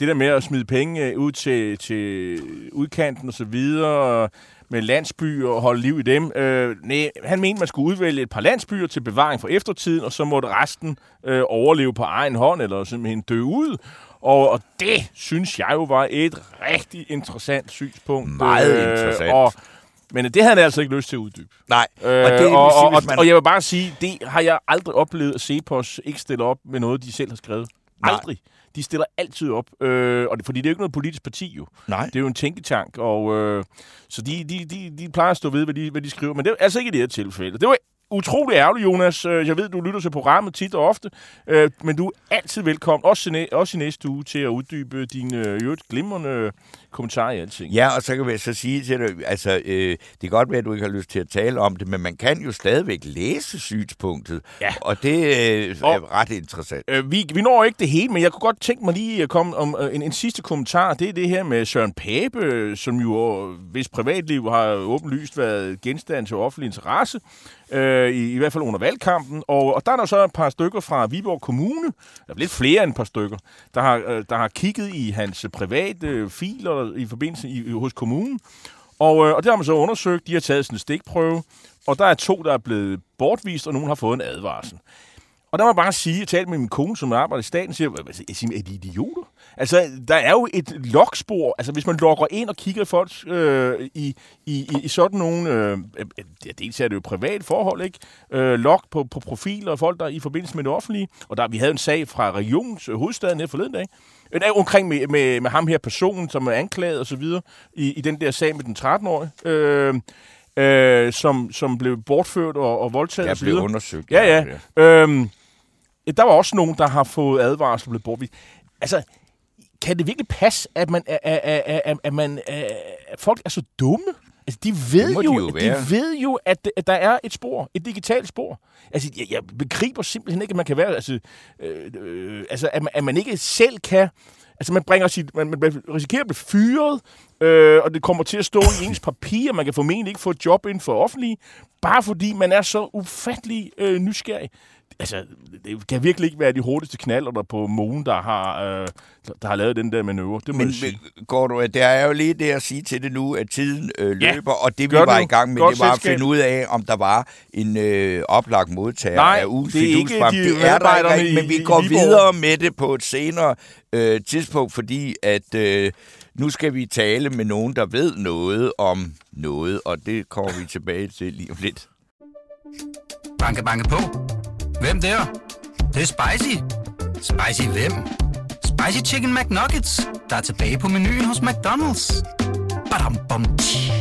det der med at smide penge øh, ud til, til udkanten og så videre, med landsbyer og holde liv i dem. Øh, nej, han mente, man skulle udvælge et par landsbyer til bevaring for eftertiden, og så måtte resten øh, overleve på egen hånd, eller simpelthen dø ud. Og, og det synes jeg jo var et rigtig interessant synspunkt. Meget interessant. Og, men det havde han altså ikke lyst til at uddybe. Nej, Øh, og det og, sige, og, og, man... og jeg vil bare sige, det har jeg aldrig oplevet at Cepos ikke stille op med noget, de selv har skrevet. Nej. De stiller altid op, øh, og det, fordi det er jo ikke noget politisk parti jo. Nej. Det er jo en tænketank, og øh, så de, de, de, de plejer at stå ved, hvad de, hvad de skriver, men det er altså ikke i det her tilfælde. Det var utrolig ærgerligt, Jonas. Øh, Jeg ved, du lytter til programmet tit og ofte, øh, men du er altid velkommen, også også i næste uge, til at uddybe dine øh, i øvrigt glimrende kommentarer i alting. Ja, og så kan jeg så sige til dig, altså, øh, det kan godt være, at du ikke har lyst til at tale om det, men man kan jo stadigvæk læse synspunktet, Ja. og det øh, er Og- ret interessant. Øh, vi, vi når ikke det hele, men jeg kunne godt tænke mig lige at komme om øh, en, en sidste kommentar. Det er det her med Søren Pape, som jo, hvis privatliv har åbenlyst været genstand til offentlig interesse, øh, i, i hvert fald under valgkampen. Og, og der er der så et par stykker fra Viborg Kommune, der er lidt flere end et par stykker, der har, øh, der har kigget i hans private øh, filer i forbindelse i, hos kommunen. Og, øh, og det har man så undersøgt. De har taget sådan en stikprøve, og der er to, der er blevet bortvist, og nogen har fået en advarsel. Og der må jeg bare sige, jeg talte med min kone, som arbejder i staten, siger, jeg siger, er de idioter? Altså, der er jo et logspor. Altså, hvis man logger ind og kigger folk øh, i, i, i, sådan nogle... Øh, øh, ja, dels er det jo privat forhold, ikke? Øh, log på, på profiler og folk, der er i forbindelse med det offentlige. Og der, vi havde en sag fra regionens øh, hovedstaden her forleden dag. Øh, er jo omkring med, med, med ham her personen, som er anklaget og så videre, i, i den der sag med den 13-årige. Øh, øh, som, som blev bortført og, og voldtaget Jeg blev undersøgt. Ja, ja. Øhm, der var også nogen, der har fået advarsel og blevet bortvist. altså, kan det virkelig passe, at, man, at, at, at, at, man, at folk er så dumme? Altså, de ved, jo, de jo de ved jo, at, at der er et spor, et digitalt spor. Altså, jeg, jeg begriber simpelthen ikke, at man kan være, altså, øh, øh, altså at, man, at man ikke selv kan, altså man bringer sit, man, man risikerer at blive fyret, øh, og det kommer til at stå i ens papir, man kan formentlig ikke få et job inden for offentlige, bare fordi man er så ufattelig øh, nysgerrig. Altså, det kan virkelig ikke være de hurtigste knaller der på månen, der har, øh, der har lavet den der manøvre. Det må Men, jeg sige. men går du, der er jo lige det at sige til det nu, at tiden øh, Ja, løber, og det vi var du. i gang med, Godt det var at selskab. finde ud af, om der var en øh, oplagt modtager Nej, af ugens det er ikke de Det er der ikke, men vi går videre med det på et senere øh, tidspunkt, fordi at øh, nu skal vi tale med nogen, der ved noget om noget, og det kommer vi tilbage til lige om lidt. Banke, banke på. Hvem der? Det, er spicy. Spicy hvem? Spicy Chicken McNuggets, der er tilbage på menuen hos McDonald's. Badum, bom, tji.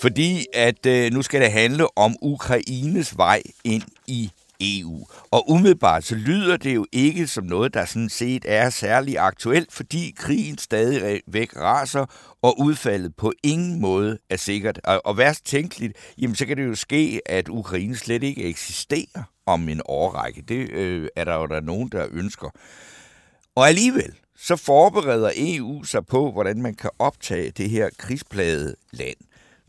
Fordi at øh, nu skal det handle om Ukraines vej ind i EU. Og umiddelbart så lyder det jo ikke som noget, der sådan set er særlig aktuelt, fordi krigen stadig væk raser, og udfaldet på ingen måde er sikkert. Og, og værst tænkeligt, jamen så kan det jo ske, at Ukraine slet ikke eksisterer om en årrække. Det øh, er der jo der nogen, der ønsker. Og alligevel, så forbereder EU sig på, hvordan man kan optage det her krigsplagede land.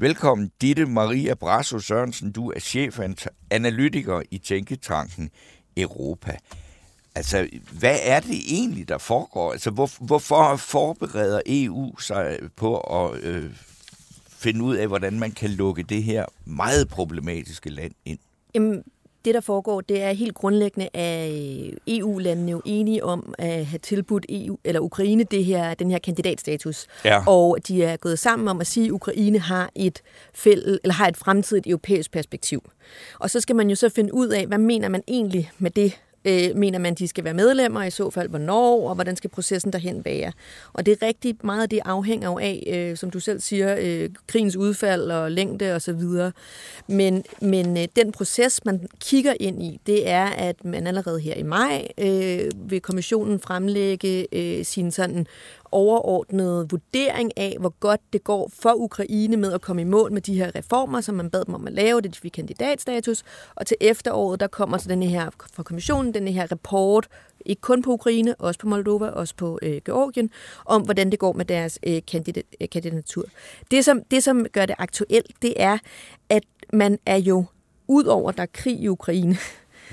Velkommen, Ditte Maria Brasso Sørensen. Du er chefanalytiker i Tænketanken Europa. Altså, hvad er det egentlig, der foregår? Altså, hvor, hvorfor forbereder EU sig på at øh, finde ud af, hvordan man kan lukke det her meget problematiske land ind? Jamen, det, der foregår, det er helt grundlæggende, at EU-landene jo enige om at have tilbudt EU, eller Ukraine det her, den her kandidatstatus. Ja. Og de er gået sammen om at sige, at Ukraine har et, fæld, eller har et fremtidigt europæisk perspektiv. Og så skal man jo så finde ud af, hvad mener man egentlig med det Øh, mener man, de skal være medlemmer, i så fald hvornår, og hvordan skal processen derhen være. Og det er rigtig meget, det afhænger jo af, øh, som du selv siger, øh, krigens udfald og længde osv. Men, men øh, den proces, man kigger ind i, det er, at man allerede her i maj øh, vil kommissionen fremlægge øh, sin sådan overordnede vurdering af, hvor godt det går for Ukraine med at komme i mål med de her reformer, som man bad dem om at lave, det fik kandidatstatus, og til efteråret, der kommer så den her fra kommissionen, den her rapport, ikke kun på Ukraine, også på Moldova, også på øh, Georgien, om hvordan det går med deres øh, kandidat, øh, kandidatur. Det som, det, som gør det aktuelt, det er, at man er jo, udover der er krig i Ukraine,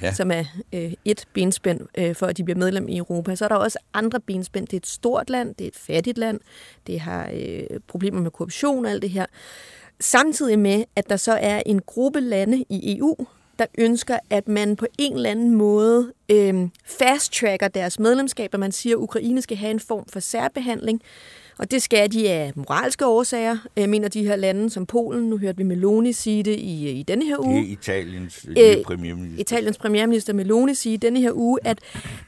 Ja. som er øh, et benspænd øh, for, at de bliver medlem i Europa. Så er der også andre benspænd. Det er et stort land, det er et fattigt land, det har øh, problemer med korruption og alt det her. Samtidig med, at der så er en gruppe lande i EU, der ønsker, at man på en eller anden måde øh, fast-tracker deres medlemskab, og man siger, at Ukraine skal have en form for særbehandling. Og det skal de af moralske årsager, øh, mener de her lande som Polen. Nu hørte vi Meloni sige det i, i denne her uge. Det er Italiens Øh, premierminister. Italiens premierminister Meloni sige denne her uge, at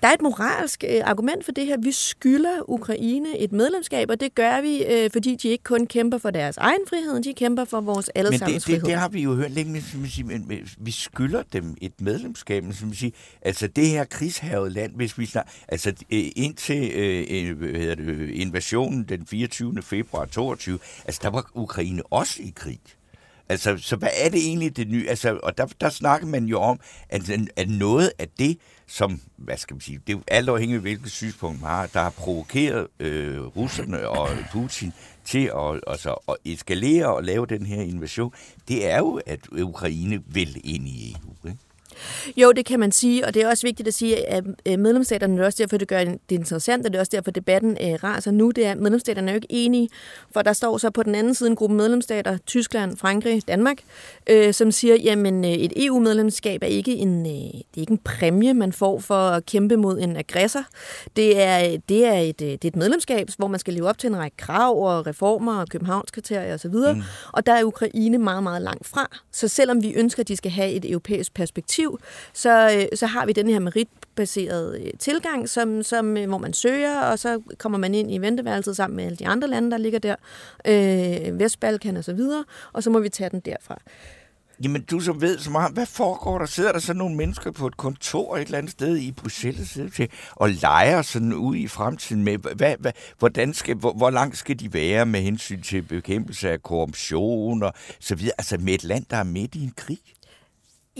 der er et moralsk øh, argument for det her. Vi skylder Ukraine et medlemskab, og det gør vi, øh, fordi de ikke kun kæmper for deres egen frihed, de kæmper for vores Men allesammens det, det, frihed. det har vi jo hørt længe, men, som siger, men, men vi skylder dem et medlemskab. Men, som siger, altså det her krigshavet land, hvis vi snart, altså øh, indtil øh, øh, hvad hedder det, invasionen den 24. februar 22, altså der var Ukraine også i krig. Altså, så hvad er det egentlig det nye? Altså, og der, der snakker man jo om, at, at noget af det, som, hvad skal man sige, det er jo alt afhængigt af, hvilket synspunkt man har, der har provokeret øh, russerne og Putin til at, altså, at eskalere og lave den her invasion, det er jo, at Ukraine vil ind i EU. Ikke? Jo, det kan man sige, og det er også vigtigt at sige, at øh, medlemsstaterne, det er også derfor, det gør det interessant, og det er også derfor, debatten øh, raser nu, det er, at medlemsstaterne er jo ikke enige, for der står så på den anden side en gruppe medlemsstater, Tyskland, Frankrig, Danmark, øh, som siger, jamen øh, et EU-medlemskab er ikke en, øh, det er ikke en præmie, man får for at kæmpe mod en aggressor. Det er, det er, et, det er et medlemskab, hvor man skal leve op til en række krav og reformer og københavnskriterier osv., mm. og der er Ukraine meget, meget langt fra. Så selvom vi ønsker, at de skal have et europæisk perspektiv, så, øh, så har vi den her meritbaserede øh, tilgang, som, som, øh, hvor man søger, og så kommer man ind i venteværelset sammen med alle de andre lande, der ligger der, øh, Vestbalkan og så videre, og så må vi tage den derfra. Jamen, du som ved så meget, hvad foregår der? Sidder der så nogle mennesker på et kontor et eller andet sted i Bruxelles til, og leger sådan ud i fremtiden med, hvad, hvad, hvordan skal, hvor, hvor langt skal de være med hensyn til bekæmpelse af korruption og så videre? Altså med et land, der er midt i en krig?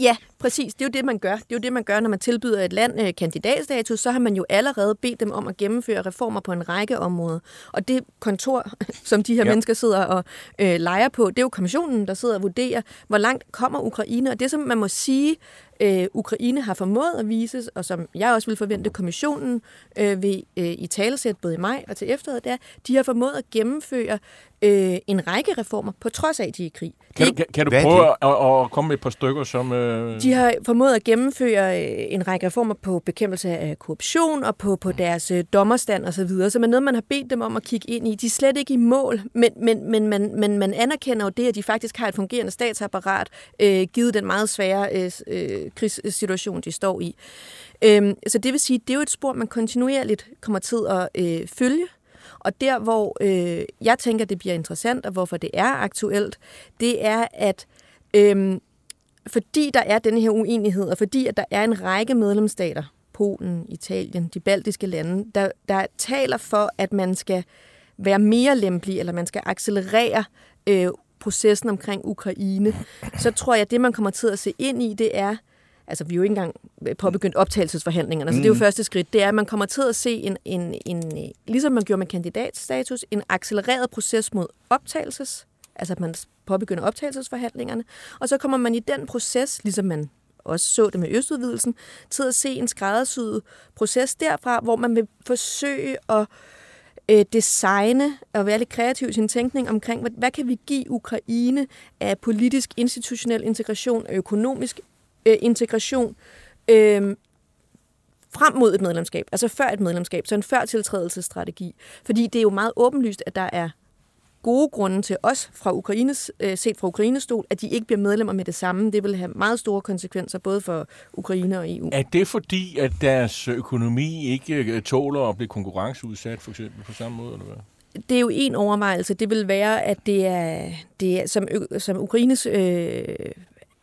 Ja, præcis. Det er jo det, man gør. Det er jo det, man gør, når man tilbyder et land øh, kandidatstatus. Så har man jo allerede bedt dem om at gennemføre reformer på en række områder. Og det kontor, som de her ja. mennesker sidder og øh, leger på, det er jo kommissionen, der sidder og vurderer, hvor langt kommer Ukraine. Og det, som man må sige, øh, Ukraine har formået at vise, og som jeg også vil forvente, kommissionen øh, ved øh, i talesæt både i maj og til efteråret, det er, de har formået at gennemføre øh, en række reformer, på trods af, at de er i krig. Kan du, kan, kan du prøve at, at komme med et par stykker, som... Øh... De har formået at gennemføre øh, en række reformer på bekæmpelse af korruption og på, på deres øh, dommerstand osv., så som er noget, man har bedt dem om at kigge ind i. De er slet ikke i mål, men, men, men, man, men man anerkender jo det, at de faktisk har et fungerende statsapparat, øh, givet den meget svære øh, øh krigssituation, de står i. Øh, så det vil sige, det er jo et spor, man kontinuerligt kommer til at øh, følge, og der, hvor øh, jeg tænker, det bliver interessant, og hvorfor det er aktuelt, det er, at øh, fordi der er denne her uenighed, og fordi at der er en række medlemsstater, Polen, Italien, de baltiske lande, der, der taler for, at man skal være mere lempelig, eller man skal accelerere øh, processen omkring Ukraine, så tror jeg, at det, man kommer til at se ind i, det er, altså vi er jo ikke engang påbegyndt optagelsesforhandlingerne, så det er jo mm. første skridt, det er, at man kommer til at se en, en, en ligesom man gjorde med kandidatstatus, en accelereret proces mod optagelses, altså at man påbegynder optagelsesforhandlingerne, og så kommer man i den proces, ligesom man også så det med østudvidelsen, til at se en skræddersyet proces derfra, hvor man vil forsøge at øh, designe og være lidt kreativ i sin tænkning omkring, hvad, hvad kan vi give Ukraine af politisk, institutionel integration og økonomisk øh, integration øh, frem mod et medlemskab, altså før et medlemskab, så en før tiltrædelsesstrategi. Fordi det er jo meget åbenlyst, at der er gode grunde til os fra Ukraines, øh, set fra Ukraines stol, at de ikke bliver medlemmer med det samme. Det vil have meget store konsekvenser, både for Ukraine og EU. Er det fordi, at deres økonomi ikke øh, tåler at blive konkurrenceudsat, for eksempel, på samme måde, eller hvad? Det er jo en overvejelse. Det vil være, at det er, det er som, som Ukraines øh,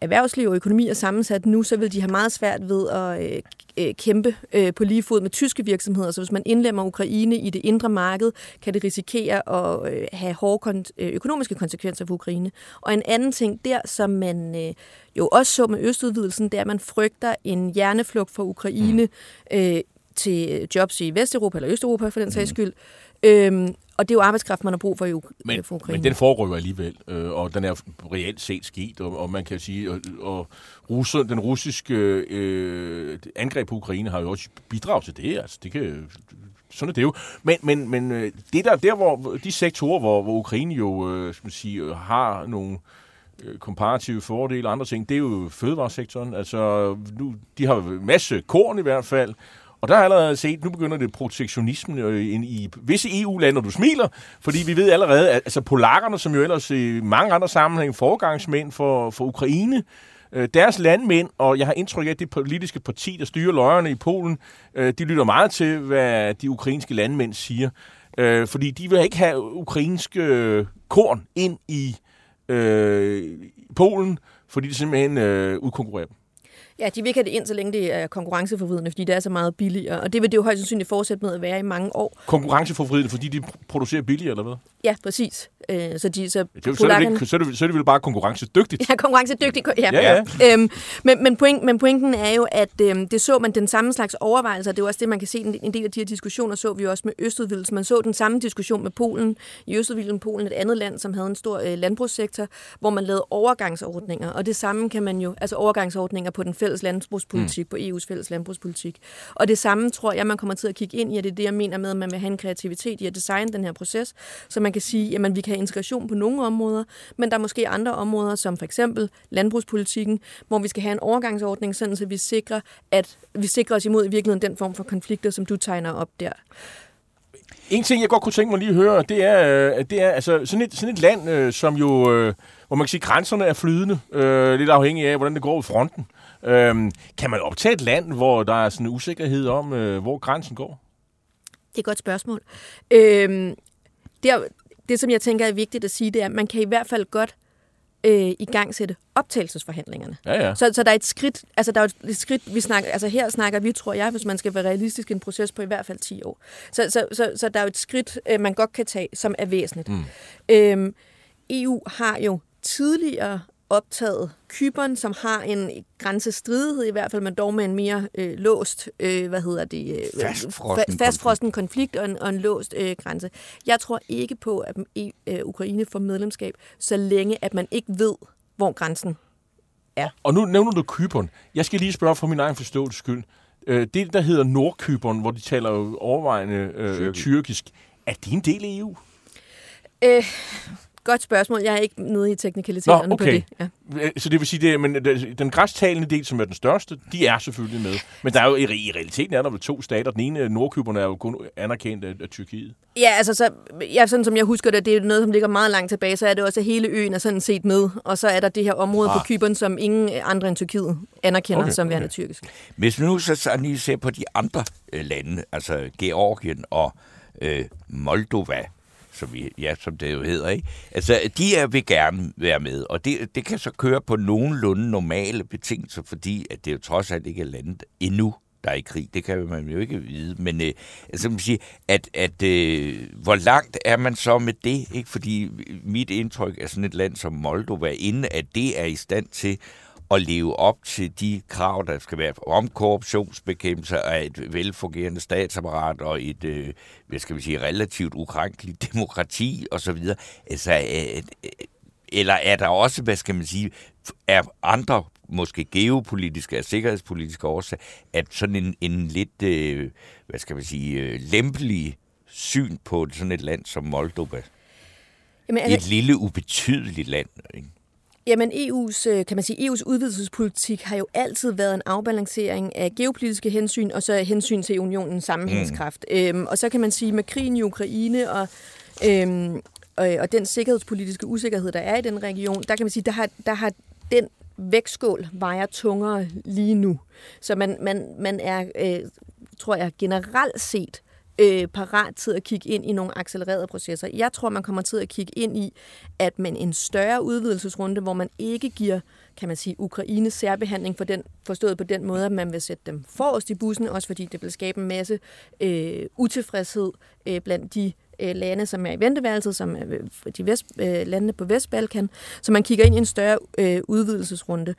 erhvervsliv og økonomi er sammensat nu, så vil de have meget svært ved at øh, øh, kæmpe øh, på lige fod med tyske virksomheder. Så hvis man indlemmer Ukraine i det indre marked, kan det risikere at øh, have hårde kon- øh, økonomiske konsekvenser for Ukraine. Og en anden ting der, som man øh, jo også så med østudvidelsen, det er, at man frygter en hjerneflugt for Ukraine mm. øh, til jobs i Vesteuropa eller Østeuropa for den sags mm. skyld. Øhm, og det er jo arbejdskraft, man har brug for i men, for Ukraine. Men den foregår jo alligevel, øh, og den er reelt set sket, og, og man kan sige, og, og Russer, den russiske øh, angreb på Ukraine har jo også bidraget til det. Altså, det kan, sådan er det jo. Men, men, men øh, det der, der hvor, de sektorer, hvor, hvor Ukraine jo øh, skal man sige, øh, har nogle øh, komparative fordele og andre ting, det er jo fødevaresektoren. Altså, nu, de har masse korn i hvert fald, og der har allerede set, nu begynder det protektionismen øh, ind i visse EU-lande, og du smiler, fordi vi ved allerede, at altså polakkerne, som jo ellers i mange andre sammenhænge foregangsmænd for, for Ukraine, øh, deres landmænd, og jeg har indtryk af, at det politiske parti, der styrer løjerne i Polen, øh, de lytter meget til, hvad de ukrainske landmænd siger. Øh, fordi de vil ikke have ukrainske øh, korn ind i øh, Polen, fordi de simpelthen øh, udkonkurrerer dem. Ja, de vil ikke have det ind, så længe det er konkurrenceforvridende, fordi det er så meget billigere. Og det vil det jo højst sandsynligt fortsætte med at være i mange år. Konkurrenceforvridende, fordi de producerer billigere, eller hvad? Ja, præcis. Øh, så, de, så, det, så, er det ikke, så, er det, så er det vel bare konkurrencedygtigt? Ja, konkurrencedygtigt. Ja. ja, ja. Øhm, men, men, point, men pointen er jo, at øhm, det så man den samme slags overvejelser. Det er jo også det, man kan se en del af de her diskussioner, så vi også med Østudvidelsen. Man så den samme diskussion med Polen. I Østudvidelsen Polen, et andet land, som havde en stor øh, landbrugssektor, hvor man lavede overgangsordninger. Og det samme kan man jo, altså overgangsordninger på den fælles landbrugspolitik, mm. på EU's fælles landbrugspolitik. Og det samme tror jeg, man kommer til at kigge ind i, og det er det, jeg mener med, at man vil have en kreativitet i at designe den her proces, så man kan sige, at vi kan have integration på nogle områder, men der er måske andre områder, som for eksempel landbrugspolitikken, hvor vi skal have en overgangsordning, sådan så vi sikrer, at vi sikrer os imod i virkeligheden den form for konflikter, som du tegner op der. En ting, jeg godt kunne tænke mig lige at høre, det er, øh, det er altså sådan et, sådan et land, øh, som jo, øh, hvor man kan sige, grænserne er flydende, lidt afhængig af, hvordan det går i fronten. Øhm, kan man optage et land, hvor der er sådan en usikkerhed om, øh, hvor grænsen går? Det er et godt spørgsmål. Øhm, det, det, som jeg tænker er vigtigt at sige, det er, at man kan i hvert fald godt øh, i gang sætte optagelsesforhandlingerne. Ja, ja. Så, så der er et skridt, altså der er et skridt, vi snakker, altså her snakker vi, tror jeg, hvis man skal være realistisk, en proces på i hvert fald 10 år. Så, så, så, så der er jo et skridt, øh, man godt kan tage, som er væsentligt. Mm. Øhm, EU har jo tidligere optaget Kyberen, som har en grænsestridighed i hvert fald, men dog med en mere øh, låst, øh, hvad hedder det, øh, fastfrosten, fa- fastfrosten konflikt og en, og en låst øh, grænse. Jeg tror ikke på, at øh, Ukraine får medlemskab, så længe at man ikke ved, hvor grænsen er. Og nu nævner du Kyberen. Jeg skal lige spørge for min egen forståelse skyld. Øh, det, der hedder Nordkyberen, hvor de taler jo overvejende øh, tyrkisk, er det en del af EU? Øh, Godt spørgsmål. Jeg er ikke nede i teknikaliteterne okay. på det. Ja. Øh, så det vil sige, at men den græstalende del, som er den største, de er selvfølgelig med. Men der er jo i, i realiteten er der vel to stater. Den ene, Nordkyberne, er jo kun anerkendt af, af Tyrkiet. Ja, altså så, ja, sådan som jeg husker det, det er noget, som ligger meget langt tilbage, så er det også, at hele øen er sådan set med. Og så er der det her område ah. på Kyberen, som ingen andre end Tyrkiet anerkender okay, som værende okay. tyrkisk. Hvis vi nu så, så lige ser på de andre øh, lande, altså Georgien og øh, Moldova, som, vi, ja, som det jo hedder. Ikke? Altså, de er, vil gerne være med, og det, det kan så køre på nogenlunde normale betingelser, fordi at det jo trods alt ikke er landet endnu, der er i krig. Det kan man jo ikke vide. Men øh, altså, man siger, at, at øh, hvor langt er man så med det? Ikke? Fordi mit indtryk er sådan et land som Moldova, inden at det er i stand til at leve op til de krav, der skal være om korruptionsbekæmpelse af et velfungerende statsapparat og et, øh, hvad skal vi sige, relativt ukrænkeligt demokrati osv. Altså, øh, øh, eller er der også, hvad skal man sige, er andre måske geopolitiske og sikkerhedspolitiske årsager, at sådan en, en lidt, øh, hvad skal man sige, øh, lempelig syn på sådan et land som Moldova. Jamen, det... Et lille, ubetydeligt land. Ikke? Jamen EU's, øh, kan man sige, EU's udvidelsespolitik har jo altid været en afbalancering af geopolitiske hensyn og så hensyn til unionens sammenhængskraft. Mm. Øhm, og så kan man sige, med krigen i Ukraine og, øhm, og, og den sikkerhedspolitiske usikkerhed, der er i den region, der kan man sige, der har, der har den vægtskål vejer tungere lige nu. Så man, man, man er, øh, tror jeg, generelt set øh, parat til at kigge ind i nogle accelererede processer. Jeg tror, man kommer til at kigge ind i, at man en større udvidelsesrunde, hvor man ikke giver kan man sige, Ukraines særbehandling for den, forstået på den måde, at man vil sætte dem forrest i bussen, også fordi det vil skabe en masse øh, utilfredshed øh, blandt de øh, lande, som er i venteværelset, som er de vest, øh, landene på Vestbalkan, så man kigger ind i en større øh, udvidelsesrunde.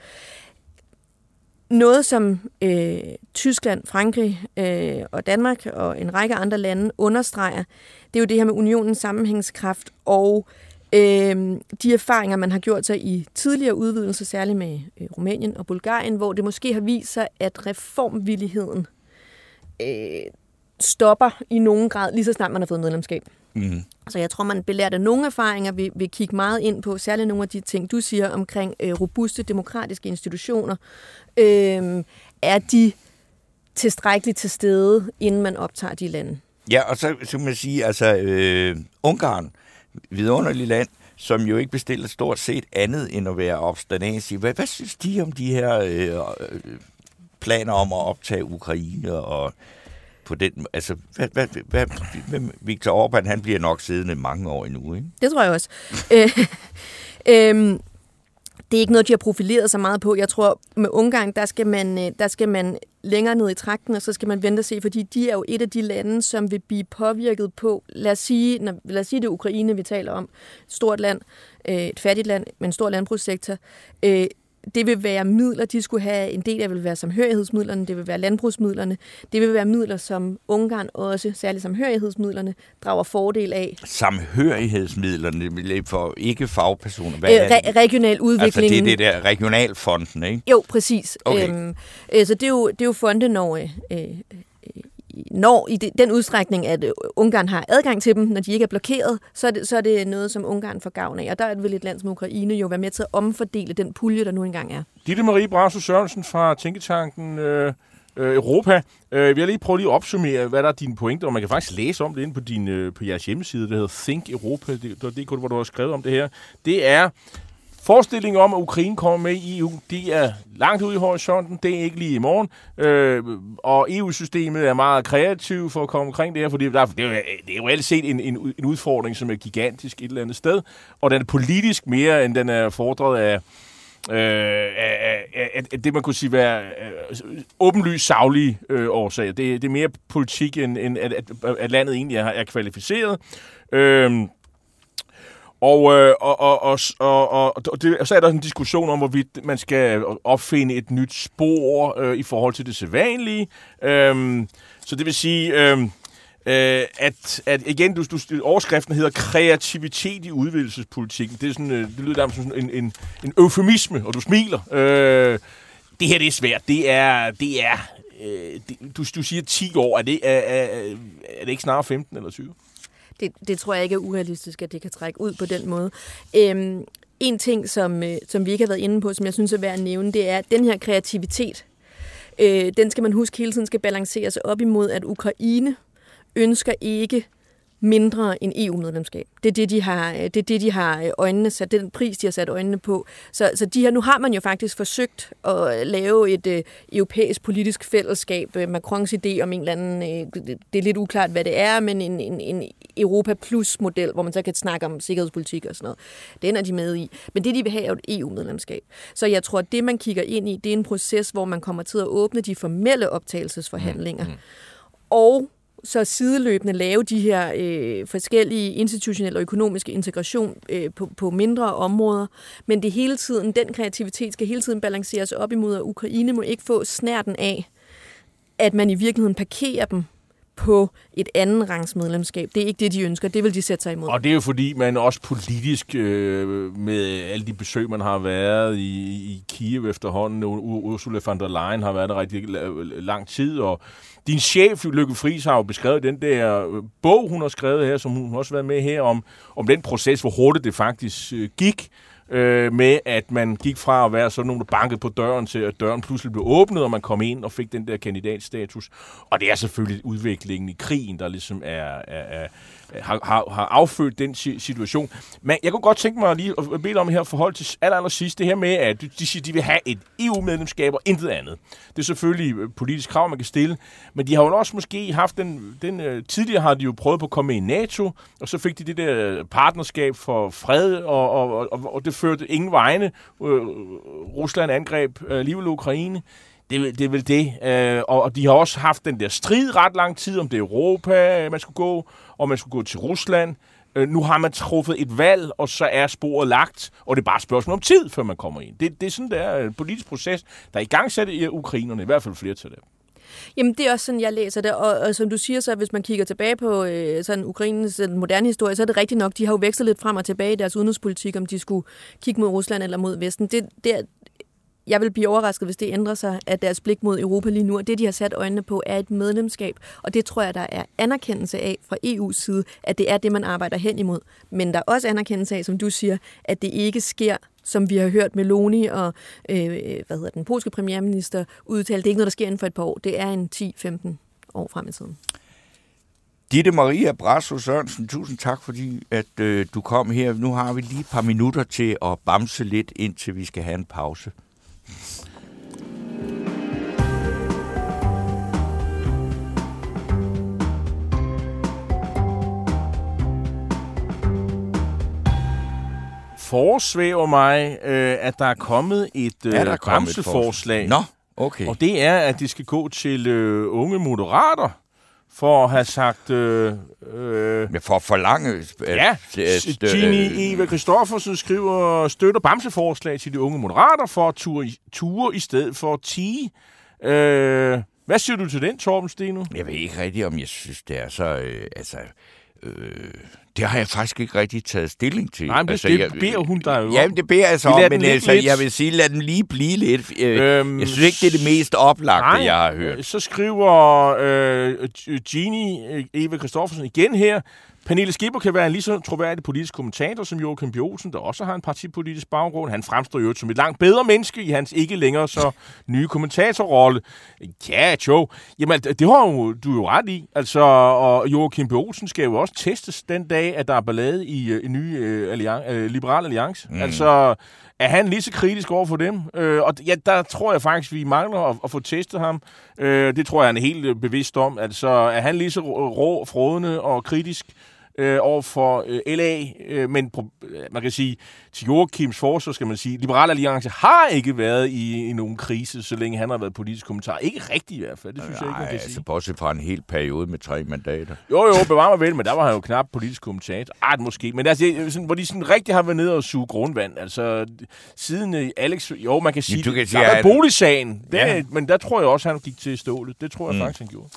Noget, som øh, Tyskland, Frankrig øh, og Danmark og en række andre lande understreger, det er jo det her med unionens sammenhængskraft og øh, de erfaringer, man har gjort sig i tidligere udvidelser, særligt med øh, Rumænien og Bulgarien, hvor det måske har vist sig, at reformvilligheden øh, stopper i nogen grad, lige så snart man har fået medlemskab. Mm. Så jeg tror, man belært af nogle erfaringer vil, vil kigge meget ind på, særligt nogle af de ting, du siger omkring øh, robuste demokratiske institutioner. Øh, er de tilstrækkeligt til stede, inden man optager de lande? Ja, og så, så kan man sige, altså øh, Ungarn, vidunderligt land, som jo ikke bestiller stort set andet end at være opstandasig. Hvad, hvad synes de om de her øh, øh planer om at optage Ukraine og på den... Altså, hvad, hvad, hvad, hvad, Victor Orbán, han bliver nok siddende mange år endnu, ikke? Det tror jeg også. øh, øh, det er ikke noget, de har profileret så meget på. Jeg tror, med Ungarn, der skal man, øh, der skal man længere ned i trakten, og så skal man vente og se, fordi de er jo et af de lande, som vil blive påvirket på, lad os sige, når, lad os sige det er Ukraine, vi taler om, stort land, øh, et fattigt land, men en stor landbrugssektor, øh, det vil være midler, de skulle have. En del af vil være samhørighedsmidlerne, det vil være landbrugsmidlerne. Det vil være midler, som Ungarn også, særligt samhørighedsmidlerne, drager fordel af. Samhørighedsmidlerne for ikke fagpersoner? Hvad øh, re- regional udvikling. Altså det er det der regionalfonden, ikke? Jo, præcis. Okay. Øhm, øh, så det er jo, det er jo fonde, når øh, øh når i den udstrækning, at øh, Ungarn har adgang til dem, når de ikke er blokeret, så er det, så er det noget, som Ungarn får gavn af. Og der vil et land som Ukraine jo være med til at omfordele den pulje, der nu engang er. Ditte Marie Brasso Sørensen fra Tænketanken øh, øh, Europa. Øh, vi har lige prøvet lige at opsummere, hvad der er dine pointer, og man kan faktisk læse om det inde på, din, øh, på jeres hjemmeside, der hedder Think Europa, det, det, det, hvor du har skrevet om det her. Det er forestillingen om, at Ukraine kommer med i EU, de er langt ude i horisonten. Det er ikke lige i morgen. Øh, og EU-systemet er meget kreativt for at komme omkring det her, fordi der, det, er, jo- det er jo alt set en, en, en udfordring, som er gigantisk et eller andet sted. Og den er politisk mere, end den er fordret af, øh, af, af, af det, man kunne sige være øh, åbenlyst savlige øh, årsager. Det, det er mere politik, end, end at, at, at landet egentlig er, er kvalificeret. Øh, og, øh, og, og, og, og, og, og, det, og så er der en diskussion om, hvorvidt man skal opfinde et nyt spor øh, i forhold til det sædvanlige. Øhm, så det vil sige, øh, øh, at, at igen, du, du, overskriften hedder kreativitet i udvidelsespolitikken. Det, er sådan, øh, det lyder nærmest som en, en, en eufemisme, og du smiler. Øh, det her det er svært. Det er, det er øh, det, du, du siger 10 år. Er det, er, er, er det ikke snarere 15 eller 20? Det, det tror jeg ikke er urealistisk, at det kan trække ud på den måde. Øhm, en ting, som, øh, som vi ikke har været inde på, som jeg synes er værd at nævne, det er, at den her kreativitet, øh, den skal man huske hele tiden skal balanceres op imod, at Ukraine ønsker ikke mindre end EU-medlemskab. Det er det, de har, øh, det er det, de har øh, øjnene sat, det er den pris, de har sat øjnene på. Så, så de her, nu har man jo faktisk forsøgt at lave et øh, europæisk politisk fællesskab. Øh, Macrons idé om en eller anden, øh, det, det er lidt uklart, hvad det er, men en, en, en Europa Plus-model, hvor man så kan snakke om sikkerhedspolitik og sådan noget. Den er de med i. Men det, de vil have, er jo et EU-medlemskab. Så jeg tror, at det, man kigger ind i, det er en proces, hvor man kommer til at åbne de formelle optagelsesforhandlinger. Mm. Og så sideløbende lave de her øh, forskellige institutionelle og økonomiske integration øh, på, på mindre områder. Men det hele tiden, den kreativitet skal hele tiden balanceres op imod, at Ukraine må ikke få snærten af, at man i virkeligheden parkerer dem på et anden rangs medlemskab. Det er ikke det, de ønsker. Det vil de sætte sig imod. Og det er jo fordi, man også politisk øh, med alle de besøg, man har været i, i Kiev efterhånden, Ursula von der Leyen har været der rigtig lang tid, og din chef, Lykke Friis, har jo beskrevet den der øh, bog, hun har skrevet her, som hun også har været med her, om, om den proces, hvor hurtigt det faktisk øh, gik, øh, med at man gik fra at være sådan nogen, der bankede på døren, til at døren pludselig blev åbnet, og man kom ind og fik den der kandidatstatus. Og det er selvfølgelig udviklingen i krigen, der ligesom er, er, er har, har, har affødt den situation. Men jeg kunne godt tænke mig lige at bede om her forhold til aller, aller sidst, det her med, at de siger, de vil have et EU-medlemskab og intet andet. Det er selvfølgelig øh, politisk krav, man kan stille, men de har jo også måske haft den, den øh, tidligere har de jo prøvet på at komme med i NATO, og så fik de det der partnerskab for fred, og, og, og, og det førte ingen vegne. Øh, Rusland angreb øh, alligevel Ukraine. Det, det er vel det. Øh, og, og de har også haft den der strid ret lang tid, om det er Europa, man skulle gå, og man skulle gå til Rusland. Øh, nu har man truffet et valg, og så er sporet lagt, og det er bare et spørgsmål om tid, før man kommer ind. Det, det er sådan, der er en politisk proces, der er i gang sat i øh, ukrainerne, i hvert fald flere til det. Jamen, det er også sådan, jeg læser det. Og, og som du siger, så hvis man kigger tilbage på øh, sådan Ukraines den moderne historie, så er det rigtigt nok, de har jo vekslet lidt frem og tilbage i deres udenrigspolitik, om de skulle kigge mod Rusland eller mod Vesten. Det, det er, jeg vil blive overrasket, hvis det ændrer sig, at deres blik mod Europa lige nu, og det, de har sat øjnene på, er et medlemskab. Og det tror jeg, der er anerkendelse af fra EU's side, at det er det, man arbejder hen imod. Men der er også anerkendelse af, som du siger, at det ikke sker som vi har hørt Meloni og øh, hvad hedder den polske premierminister udtale. Det er ikke noget, der sker inden for et par år. Det er en 10-15 år frem i tiden. Ditte Maria Brasso Sørensen, tusind tak, fordi at øh, du kom her. Nu har vi lige et par minutter til at bamse lidt, indtil vi skal have en pause. Forsvæver mig, øh, at der er kommet et øh, der kommet et bremseforslag. Nå, okay. Og det er, at det skal gå til øh, unge moderater, for at have sagt... Øh, øh, Men for at forlange... øh, ja, øh, st- Ginny Eva Kristoffersen skriver, støtter bamseforslag til de unge moderater for at ture i, ture i stedet for at tige. Øh, hvad siger du til den, Torben Steno? Jeg ved ikke rigtigt, om jeg synes, det er så... Øh, altså, øh, det har jeg faktisk ikke rigtig taget stilling til. Nej, men det, altså, det jeg, beder hun dig jo Ja, om. men det beder jeg så om, men altså, lidt. jeg vil sige, lad den lige blive lidt. Øh, Øhm, jeg synes ikke, det er det mest oplagte, Nej, jeg har hørt. Så skriver øh, Gini øh, Eva Kristoffersen igen her. Pernille Skipper kan være en lige så troværdig politisk kommentator som Joachim B. Olsen, der også har en partipolitisk baggrund. Han fremstår jo som et langt bedre menneske i hans ikke længere så nye kommentatorrolle. Ja, Joe. Jamen, det har jo, du jo ret i. Altså, og Joachim B. Olsen skal jo også testes den dag, at der er ballade i en ny øh, allian- øh, liberal alliance. Mm. Altså, er han lige så kritisk over for dem? Øh, og ja, der tror jeg faktisk, vi mangler at, at få testet ham. Øh, det tror jeg, han er helt øh, bevidst om. Altså, er han lige så rå, frådende og kritisk øh, over for øh, LA, øh, men øh, man kan sige, til Joachims forsvar skal man sige, Liberale Alliance har ikke været i, i nogen krise, så længe han har været politisk kommentar. Ikke rigtigt i hvert fald, det synes Nej, jeg ikke, man kan altså, sige. bortset fra en hel periode med tre mandater. Jo, jo, bevar mig vel, men der var han jo knap politisk kommentator. Art måske, men altså, sådan, hvor de sådan rigtig har været nede og suge grundvand. Altså, siden uh, Alex, jo, man kan sige, du kan sige, der var boligsagen, det, ja. men der tror jeg også, han gik til stålet. Det tror jeg mm. faktisk, han gjorde.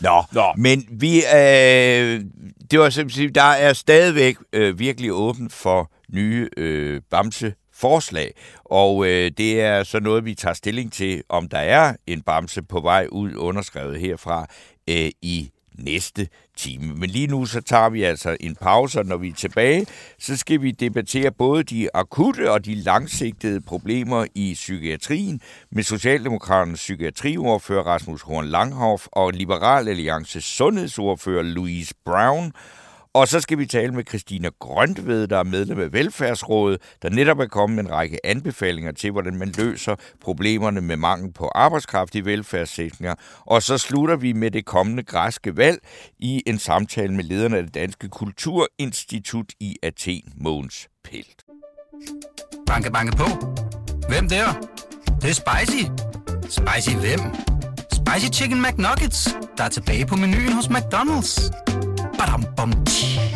Nå, Nå. men vi, øh, det var simpelthen, der er stadigvæk øh, virkelig åben for nye øh, bamse forslag, og øh, det er så noget, vi tager stilling til, om der er en bamse på vej ud underskrevet herfra øh, i næste time. Men lige nu så tager vi altså en pause, og når vi er tilbage, så skal vi debattere både de akutte og de langsigtede problemer i psykiatrien med Socialdemokraternes psykiatriordfører Rasmus Horn Langhoff og Liberal Alliances sundhedsordfører Louise Brown – og så skal vi tale med Christina Grøntved, der er medlem af Velfærdsrådet, der netop er kommet med en række anbefalinger til, hvordan man løser problemerne med mangel på arbejdskraft i velfærdssektoren. Og så slutter vi med det kommende græske valg i en samtale med lederen af det Danske Kulturinstitut i Athen, Måns Pelt. Banke, banke på. Hvem der? Det, det er spicy. Spicy hvem? Spicy Chicken McNuggets, der er tilbage på menuen hos McDonald's. Ba-dum-bum-chee.